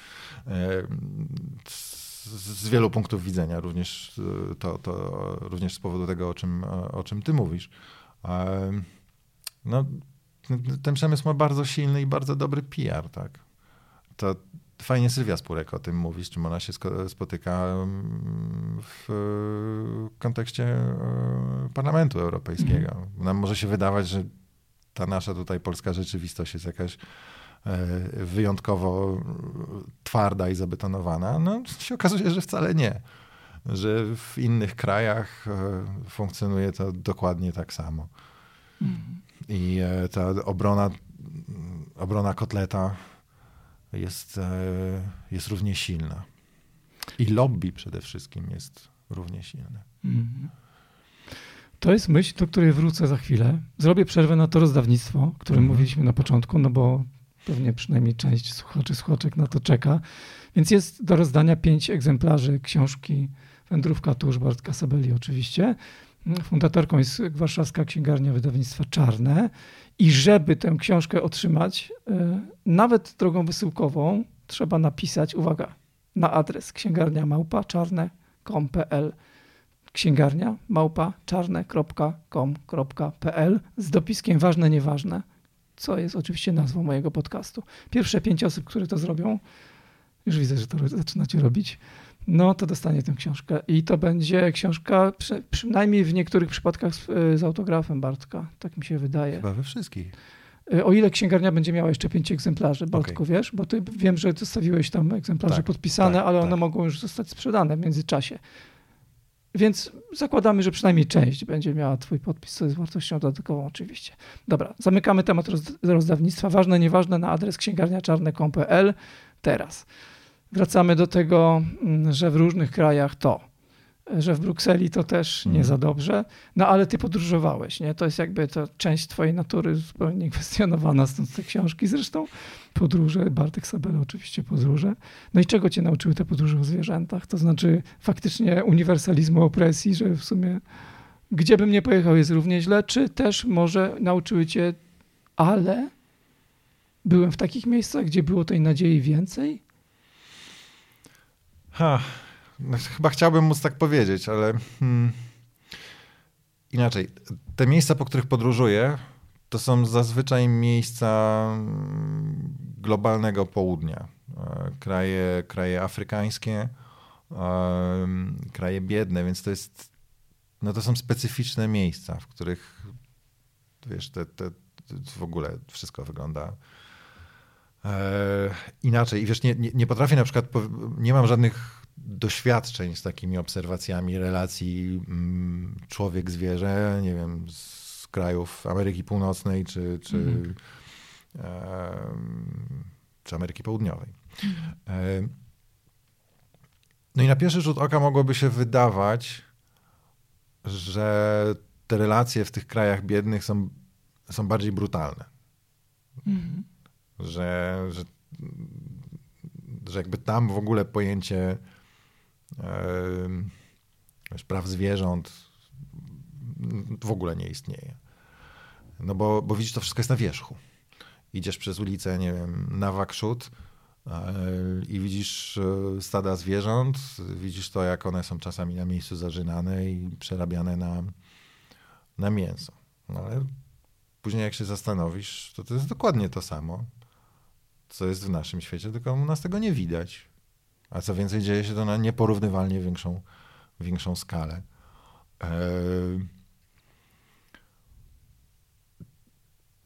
E, z wielu punktów widzenia, również, e, to, to, również z powodu tego, o czym, o czym ty mówisz. No, ten przemysł ma bardzo silny i bardzo dobry PR, tak. To fajnie Sylwia Spurek o tym mówi, z czym ona się spotyka mm, w kontekście e, Parlamentu Europejskiego. Mhm. Nam może się wydawać, że ta nasza tutaj polska rzeczywistość jest jakaś E, wyjątkowo twarda i zabetonowana, no się okazuje, że wcale nie. Że w innych krajach e, funkcjonuje to dokładnie tak samo. Mhm. I e, ta obrona, obrona kotleta jest, jest równie silna. I lobby przede wszystkim jest równie silne. Mhm. To jest myśl, do której wrócę za chwilę. Zrobię przerwę na to rozdawnictwo, o którym mhm. mówiliśmy na początku, no bo Pewnie przynajmniej część słuchaczy, słuchaczek na to czeka. Więc jest do rozdania pięć egzemplarzy książki Wędrówka Tuż Bartka Sabeli oczywiście. Fundatorką jest Warszawska Księgarnia Wydawnictwa Czarne. I żeby tę książkę otrzymać, e, nawet drogą wysyłkową, trzeba napisać, uwaga, na adres księgarnia małpa czarne.com.pl księgarnia małpa czarne.com.pl z dopiskiem ważne, nieważne co jest oczywiście nazwą mojego podcastu. Pierwsze pięć osób, które to zrobią, już widzę, że to zaczynacie robić, no to dostanie tę książkę. I to będzie książka przy, przynajmniej w niektórych przypadkach z, z, autografem Bartka. Tak mi się wydaje. Chyba we wszystkich. E, o ile księgarnia będzie miała jeszcze pięć egzemplarzy, Bartku, okay. wiesz? Bo ty wiem, że zostawiłeś tam egzemplarze tak, podpisane, tak, ale one tak. mogą już zostać sprzedane w międzyczasie. Więc zakładamy, że przynajmniej część będzie miała Twój podpis, co jest wartością dodatkową oczywiście. Dobra, zamykamy temat rozdawnictwa. Ważne, nieważne na adres księgarniaczarne.pl. Teraz wracamy do tego, mm, że w różnych krajach to że w Brukseli to też nie za dobrze, no ale ty podróżowałeś, nie? To jest jakby to część twojej natury zupełnie kwestionowana, stąd te książki zresztą. Podróże, Bartek Sabela oczywiście podróże. No i czego cię nauczyły te podróże o zwierzętach? To znaczy faktycznie uniwersalizmu opresji, że w sumie gdzie bym nie pojechał jest równie źle, czy też może nauczyły cię, ale byłem w takich miejscach, gdzie było tej nadziei więcej? Ha, chyba chciałbym móc tak powiedzieć, ale hmm, inaczej. Te miejsca, po których podróżuję, to są zazwyczaj miejsca mm, globalnego południa. E, kraje, kraje afrykańskie, kraje biedne, więc to jest, no to są specyficzne miejsca, w których wiesz, te, te, w ogóle wszystko wygląda e, inaczej. I wiesz, nie, nie, nie potrafię na przykład, nie mam żadnych doświadczeń z takimi obserwacjami relacji mm, człowiek-zwierzę, nie wiem, z krajów Ameryki Północnej czy, czy, mm. e, czy Ameryki Południowej. E, no i na pierwszy rzut oka mogłoby się wydawać, że te relacje w tych krajach biednych są, są bardziej brutalne. Mm. Że, że, że jakby tam w ogóle pojęcie praw zwierząt w ogóle nie istnieje. No bo, bo widzisz, to wszystko jest na wierzchu. Idziesz przez ulicę, nie wiem, na Wakszut i widzisz e, stada zwierząt, widzisz to, jak one są czasami na miejscu zażynane i przerabiane na, na mięso. No ale później jak się zastanowisz, to to jest dokładnie to samo, co jest w naszym świecie, tylko u nas tego nie widać. A co więcej, dzieje się to na nieporównywalnie większą, większą skalę. E,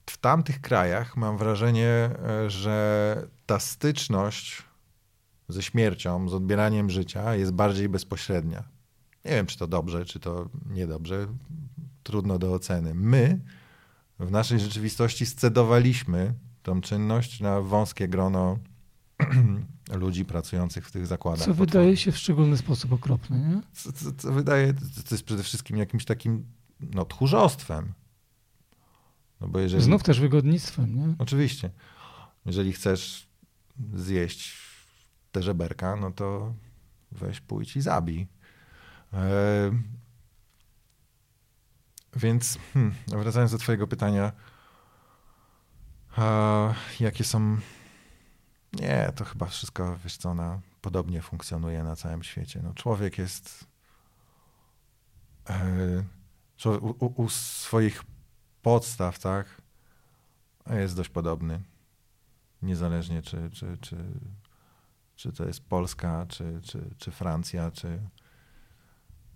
w tamtych krajach mam wrażenie, e, że ta styczność ze śmiercią, z odbieraniem życia jest bardziej bezpośrednia. Nie wiem, czy to dobrze, czy to niedobrze. Trudno do oceny. My w naszej rzeczywistości scedowaliśmy tą czynność na wąskie grono [CLEARS THROAT] ludzi pracujących w tych zakładach. Co wydaje się w szczególny sposób okropne, nie? Co, co, co wydaje, to jest przede wszystkim jakimś takim no, tchórzostwem. No bo jeżeli... Znów też wygodnictwem, nie? Oczywiście. Jeżeli chcesz zjeść te żeberka, no to weź pójdź i zabij. E... Więc hmm, wracając do twojego pytania, jakie są nie, to chyba wszystko, wiesz co, ona podobnie funkcjonuje na całym świecie. No, człowiek jest e, u, u, swoich podstaw, tak, jest dość podobny. Niezależnie czy, czy, czy, czy to jest Polska, czy, czy, czy Francja, czy,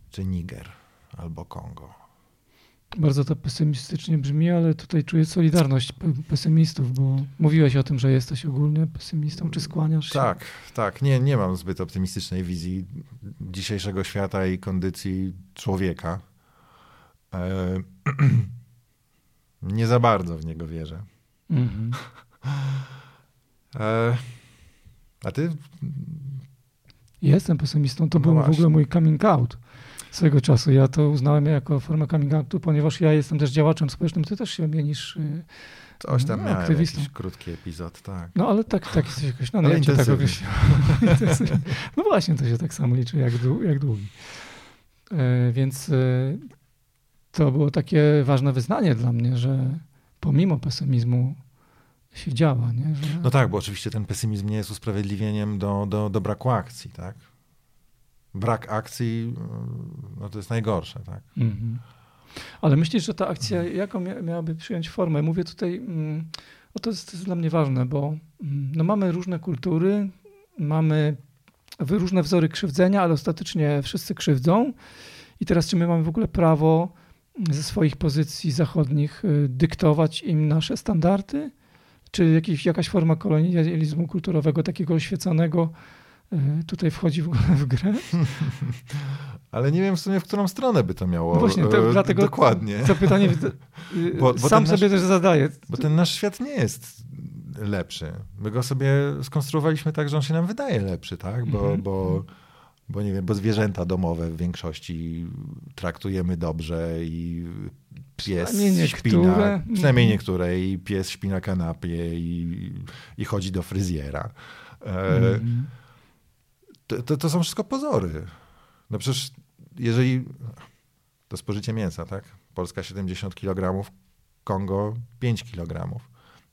czy Niger albo Kongo. Bardzo to pesymistycznie brzmi, ale tutaj czuję solidarność pesymistów, bo mówiłeś o tym, że jesteś ogólnie pesymistą, czy skłaniasz się? Tak, tak. Nie, nie mam zbyt optymistycznej wizji dzisiejszego świata i kondycji człowieka. E, [CLEARS THROAT] nie za bardzo w niego wierzę. Mhm. [LAUGHS] E, a ty? Jestem pesymistą. To no był właśnie. w ogóle mój coming out swego czasu. Ja to uznałem jako formę coming outu, ponieważ ja jestem też działaczem społecznym. Ty też się mienisz y, Coś tam no, miałem, aktywistą. jakiś krótki epizod, tak. No ale tak, tak jesteś no, no ja cię tak określiłem. [LAUGHS] no właśnie, to się tak samo liczy jak, jak długi. E, więc e, to było takie ważne wyznanie dla mnie, że pomimo pesymizmu się działa. Nie? Że... No tak, bo oczywiście ten pesymizm nie jest usprawiedliwieniem do, do, do braku akcji, tak? Brak akcji, no to jest najgorsze, tak. Mhm. Ale myślisz, że ta akcja, jaką miałaby przyjąć formę? Mówię tutaj, mm, o to jest, to jest dla mnie ważne, bo mm, no mamy różne kultury, mamy różne wzory krzywdzenia, ale ostatecznie wszyscy krzywdzą. I teraz, czy my mamy w ogóle prawo ze swoich pozycji zachodnich y, dyktować im nasze standardy? Czy jakiś, jakaś forma kolonializmu kulturowego, takiego oświeconego, tutaj wchodzi w w grę. [LAUGHS] Ale nie wiem w sumie, w którą stronę by to miało. No właśnie, to, e, dlatego dokładnie. To pytanie [LAUGHS] bo, bo sam sobie nasz, też zadaję. Bo ten nasz świat nie jest lepszy. My go sobie skonstruowaliśmy tak, że on się nam wydaje lepszy, tak? Bo, mhm. bo bo nie wiem, bo zwierzęta domowe w większości traktujemy dobrze i pies śpi na, przynajmniej niektóre i pies śpi na kanapie i, i chodzi do fryzjera. Mm. To, to, to, są wszystko pozory. No przecież jeżeli to spożycie mięsa, tak? Polska 70 kg, Kongo 5 kg.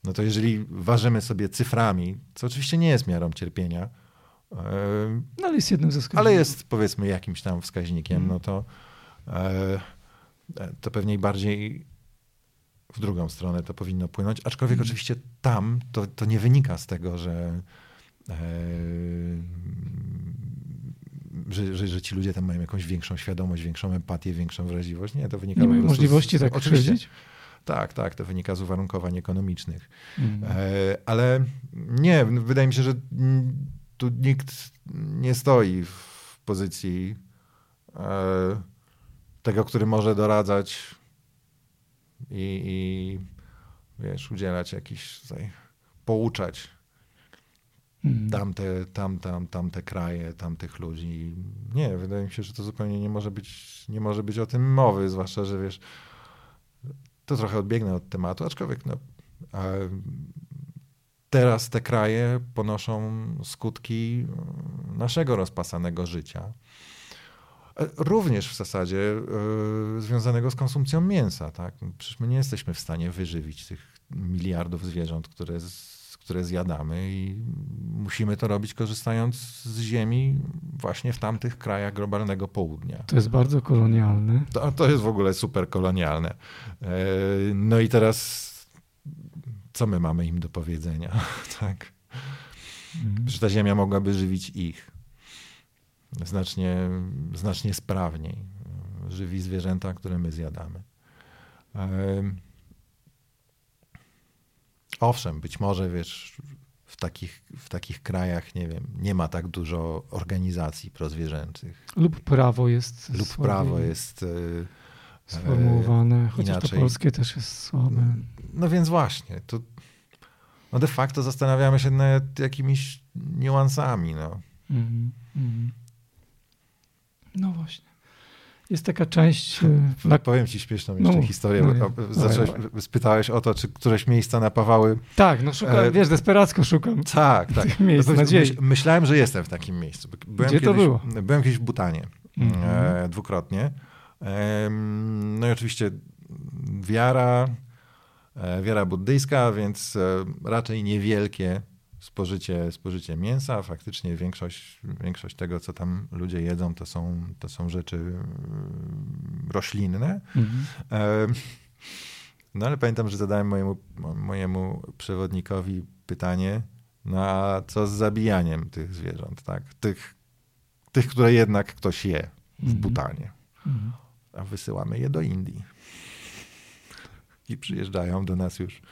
No to jeżeli ważymy sobie cyframi, co oczywiście nie jest miarą cierpienia, no ale jest jednym ze wskaźników. Ale jest powiedzmy jakimś tam wskaźnikiem, mm. no to, e, to pewnie bardziej w drugą stronę to powinno płynąć. Aczkolwiek mm. oczywiście tam to, to nie wynika z tego, że, że, że, że, ci ludzie tam mają jakąś większą świadomość, większą empatię, większą wrażliwość. Nie, to wynika Nie mają możliwości z, tak oczywiście. Tak, tak, to wynika z uwarunkowań ekonomicznych. Mm. E, ale nie, wydaje mi się, że tu nikt nie stoi w pozycji e, tego, który może doradzać i, i wiesz, udzielać jakiś tutaj, pouczać hmm. tamte, tam, tam, tamte kraje, tamtych ludzi. Nie, wydaje mi się, że to zupełnie nie może być, nie może być o tym mowy, zwłaszcza, że wiesz, to trochę odbiegnę od tematu, aczkolwiek no, teraz te kraje ponoszą skutki naszego rozpasanego życia. E, również w zasadzie yy, związanego z konsumpcją mięsa. Tak? Przecież my nie jesteśmy w stanie wyżywić tych miliardów zwierząt, które, z, które zjadamy i musimy to robić korzystając z ziemi właśnie w tamtych krajach globalnego południa. To jest bardzo kolonialne. To, to jest w ogóle super kolonialne. Yy, no i teraz co my mamy im do powiedzenia, [LAUGHS] tak? Mhm. Że ta ziemia mogłaby żywić ich znacznie, znacznie sprawniej. Żywi zwierzęta, które my zjadamy. Owszem, być może wiesz, w takich, w takich krajach, nie wiem, nie ma tak dużo organizacji prozwierzęcych. Lub prawo jest. Lub prawo jest. E, sformułowane, chociaż inaczej. to polskie też jest słabe. No więc właśnie, to no de facto zastanawiamy się nad jakimiś niuansami. No, mm no właśnie. Jest taka część. [LAUGHS] Na... Powiem ci śmieszną jeszcze no, historię. No, Zacząłeś, spytałeś o to, czy któreś miejsca napawały. Tak, no szukam, e... wiesz, desperacko szukam. Tak, tak. [LAUGHS] Miejsc, no, myśl, myślałem, że jestem w takim miejscu. Byłem Gdzie kiedyś, to było? Byłem kiedyś w Butanie. Mm -hmm. e, dwukrotnie. E, no i oczywiście wiara, E, wiara buddyjska, więc e, raczej niewielkie spożycie, spożycie mięsa. Faktycznie większość, większość tego, co tam ludzie jedzą, to są, to są rzeczy mm, roślinne. Mhm. E, no ale pamiętam, że zadałem mojemu, mojemu przewodnikowi pytanie, no a co z zabijaniem tych zwierząt, tak? Tych, tych które jednak ktoś je w mhm. Butanie. Mhm. A wysyłamy je do Indii i przyjeżdżają do nas już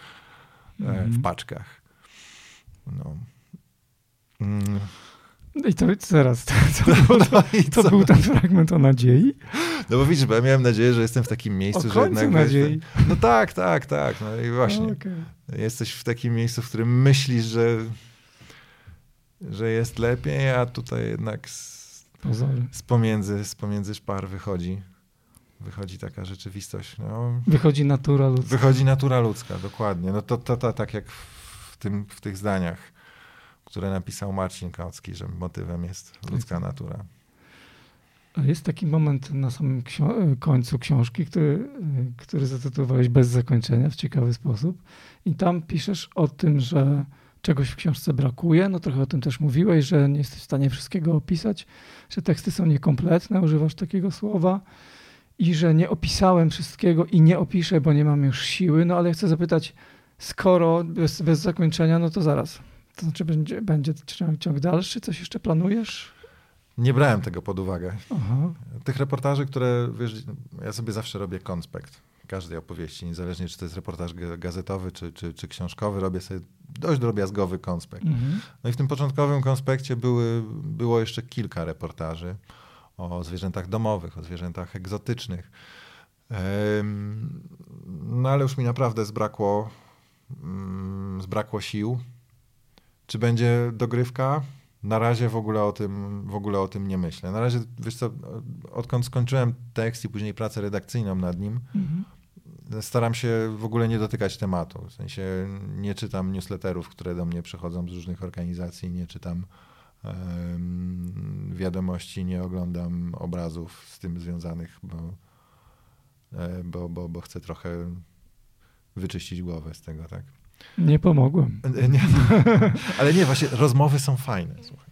mm. w mhm. paczkach. No. Mm. I to zaraz, to, to, no to, to był ten fragment o nadziei? No bo widzisz, bo ja miałem nadzieję, że jestem w takim miejscu, o że jednak... nadziei. No tak, tak, tak. No i właśnie. Okay. Jesteś w takim miejscu, w którym myślisz, że, że jest lepiej, a tutaj jednak z, z, pomiędzy, z pomiędzy szpar wychodzi wychodzi taka rzeczywistość. No, wychodzi natura ludzka. Wychodzi natura ludzka, dokładnie. No to, to, to tak jak tym, w tych zdaniach, które napisał Marcin Kocki, że motywem jest ludzka natura. Jest taki moment na samym końcu książki, który, który zatytułowałeś Bez zakończenia w ciekawy sposób. I tam piszesz o tym, że czegoś w książce brakuje. No trochę o tym też mówiłeś, że nie jesteś w stanie wszystkiego opisać, że teksty są niekompletne, używasz takiego słowa i że nie opisałem wszystkiego i nie opiszę, bo nie mam już siły. No ale chcę zapytać, skoro bez, bez zakończenia, no to zaraz. To znaczy będzie, będzie ciąg dalszy? Coś jeszcze planujesz? Nie brałem tego pod uwagę. Aha. Tych reportaży, które, wiesz, ja sobie zawsze robię konspekt każdej opowieści, niezależnie czy to jest reportaż gazetowy, czy, czy, czy książkowy, robię sobie dość drobiazgowy konspekt. Mhm. No i w tym początkowym konspekcie były, było jeszcze kilka reportaży o zwierzętach domowych, o zwierzętach egzotycznych. No ale już mi naprawdę zbrakło, zbrakło sił. Czy będzie dogrywka? Na razie w ogóle o tym, w ogóle o tym nie myślę. Na razie, wiesz co, odkąd skończyłem tekst i później pracę redakcyjną nad nim, mhm. staram się w ogóle nie dotykać tematu. W sensie nie czytam newsletterów, które do mnie przychodzą z różnych organizacji, nie czytam um, wiadomości, nie oglądam obrazów z tym związanych, bo, e, bo, bo, bo chcę trochę wyczyścić głowę z tego, tak? Nie pomogłem. Nie, [LAUGHS] ale nie, właśnie rozmowy są fajne. Słuchaj.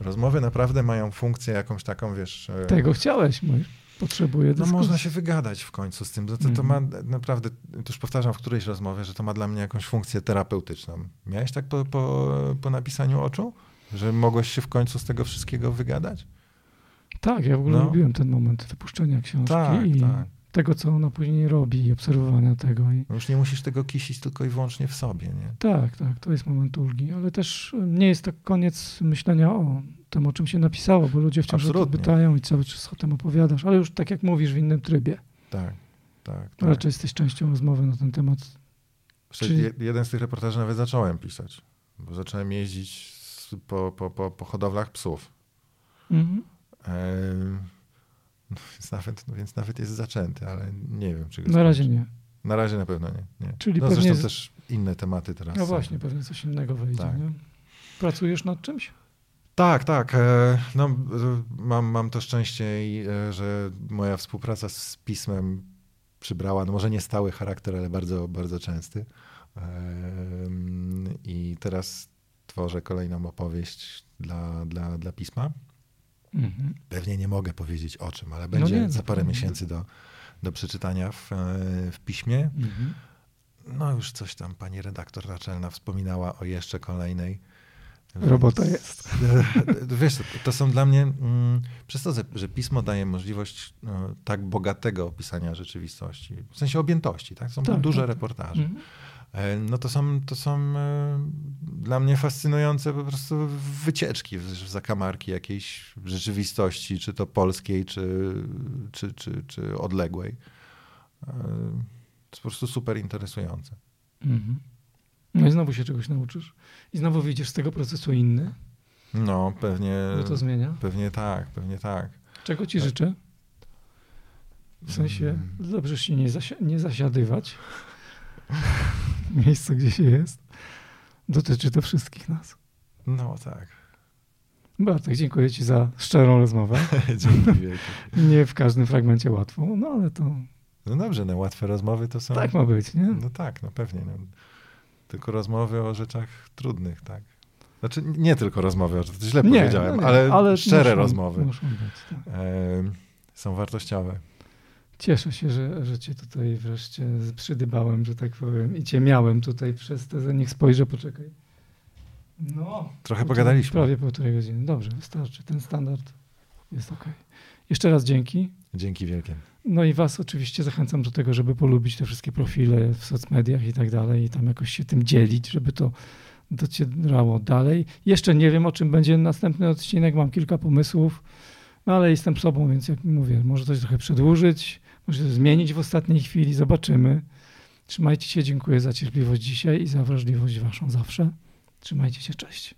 Rozmowy naprawdę mają funkcję jakąś taką, wiesz... E, Tego chciałeś, mój. Potrzebuję No dyskusji. można się wygadać w końcu z tym. To, to, to ma mhm. naprawdę, to już powtarzam w którejś rozmowie, że to ma dla mnie jakąś funkcję terapeutyczną. Miałeś tak po, po, po napisaniu oczu? Że mogłeś się w końcu z tego wszystkiego wygadać? Tak, ja w ogóle no. lubiłem ten moment wypuszczenia książki. Tak, i... tak tego, co ona później robi i obserwowania tego. I... No już nie musisz tego kisić tylko i wyłącznie w sobie, nie? Tak, tak, to jest moment ulgi, ale też nie jest tak koniec myślenia o tym, o czym się napisało, bo ludzie wciąż Absolutnie. o to pytają i cały czas o tym opowiadasz, ale już tak jak mówisz, w innym trybie. Tak, tak. tak. Raczej jesteś częścią rozmowy na ten temat. Czy... Jeden z tych reportaży nawet zacząłem pisać, bo zacząłem jeździć po, po, po, po hodowlach psów. Mhm. No, więc, nawet, no, więc nawet jest zaczęty, ale nie wiem, czy go Na razie nie. Na razie na pewno nie. nie. Czyli no, zresztą z... też inne tematy teraz. No właśnie, pewnie coś innego wejdzie. Tak. Pracujesz nad czymś? Tak, tak. E, no, mam, mam to szczęście, e, że moja współpraca z pismem przybrała, no może nie stały charakter, ale bardzo, bardzo częsty. I teraz tworzę kolejną opowieść dla, dla, dla pisma. Mhm. Pewnie nie mogę powiedzieć o czym, ale no będzie no nie, za parę miesięcy do, do przeczytania w, e, w piśmie. Mhm. No już coś tam pani redaktor naczelna wspominała o jeszcze kolejnej. Robota jest. [LAUGHS] Wiesz, to są dla mnie, mm, przez to, że pismo daje możliwość no, tak bogatego opisania rzeczywistości, w sensie objętości, tak? Są tak, duże tak. reportaże. Mhm. E, no to są, to są e, dla mnie fascynujące po prostu wycieczki w zakamarki jakiejś rzeczywistości, czy to polskiej, czy, czy, czy, czy odległej. E, to jest po prostu super interesujące. Mhm. No i znowu się czegoś nauczysz. I znowu wyjdziesz z tego procesu inny. No, pewnie. Bo to zmienia? Pewnie tak, pewnie tak. Czego ci życzę? W sensie, mm. dobrze się nie, zasi nie zasiadywać [LAUGHS] miejscu, gdzie się jest. Dotyczy to wszystkich nas. No tak. Bartek, dziękuję Ci za szczerą rozmowę. [LAUGHS] Dzięki wielkie. Nie w każdym fragmencie łatwo, no ale to... No dobrze, no łatwe rozmowy to są... Tak ma być, nie? No tak, no pewnie. No. Tylko rozmowy o rzeczach trudnych, tak. Znaczy nie tylko rozmowy, to źle nie, powiedziałem, no nie, ale, ale, szczere muszą, rozmowy muszą być, tak. e, są wartościowe. Cieszę się, że, że cię tutaj wreszcie przydybałem, że tak powiem, i cię miałem tutaj przez te, niech spojrzę, poczekaj. No. Trochę pogadaliśmy. Prawie półtorej godziny. Dobrze, wystarczy. Ten standard jest ok. Jeszcze raz dzięki. Dzięki wielkie. No i was oczywiście zachęcam do tego, żeby polubić te wszystkie profile w socmediach i tak dalej i tam jakoś się tym dzielić, żeby to docierało dalej. Jeszcze nie wiem, o czym będzie następny odcinek, mam kilka pomysłów, no ale jestem sobą, więc jak mówię, może coś trochę przedłużyć, może zmienić w ostatniej chwili, zobaczymy. Trzymajcie się, dziękuję za cierpliwość dzisiaj i za wrażliwość waszą zawsze. Trzymajcie się, cześć.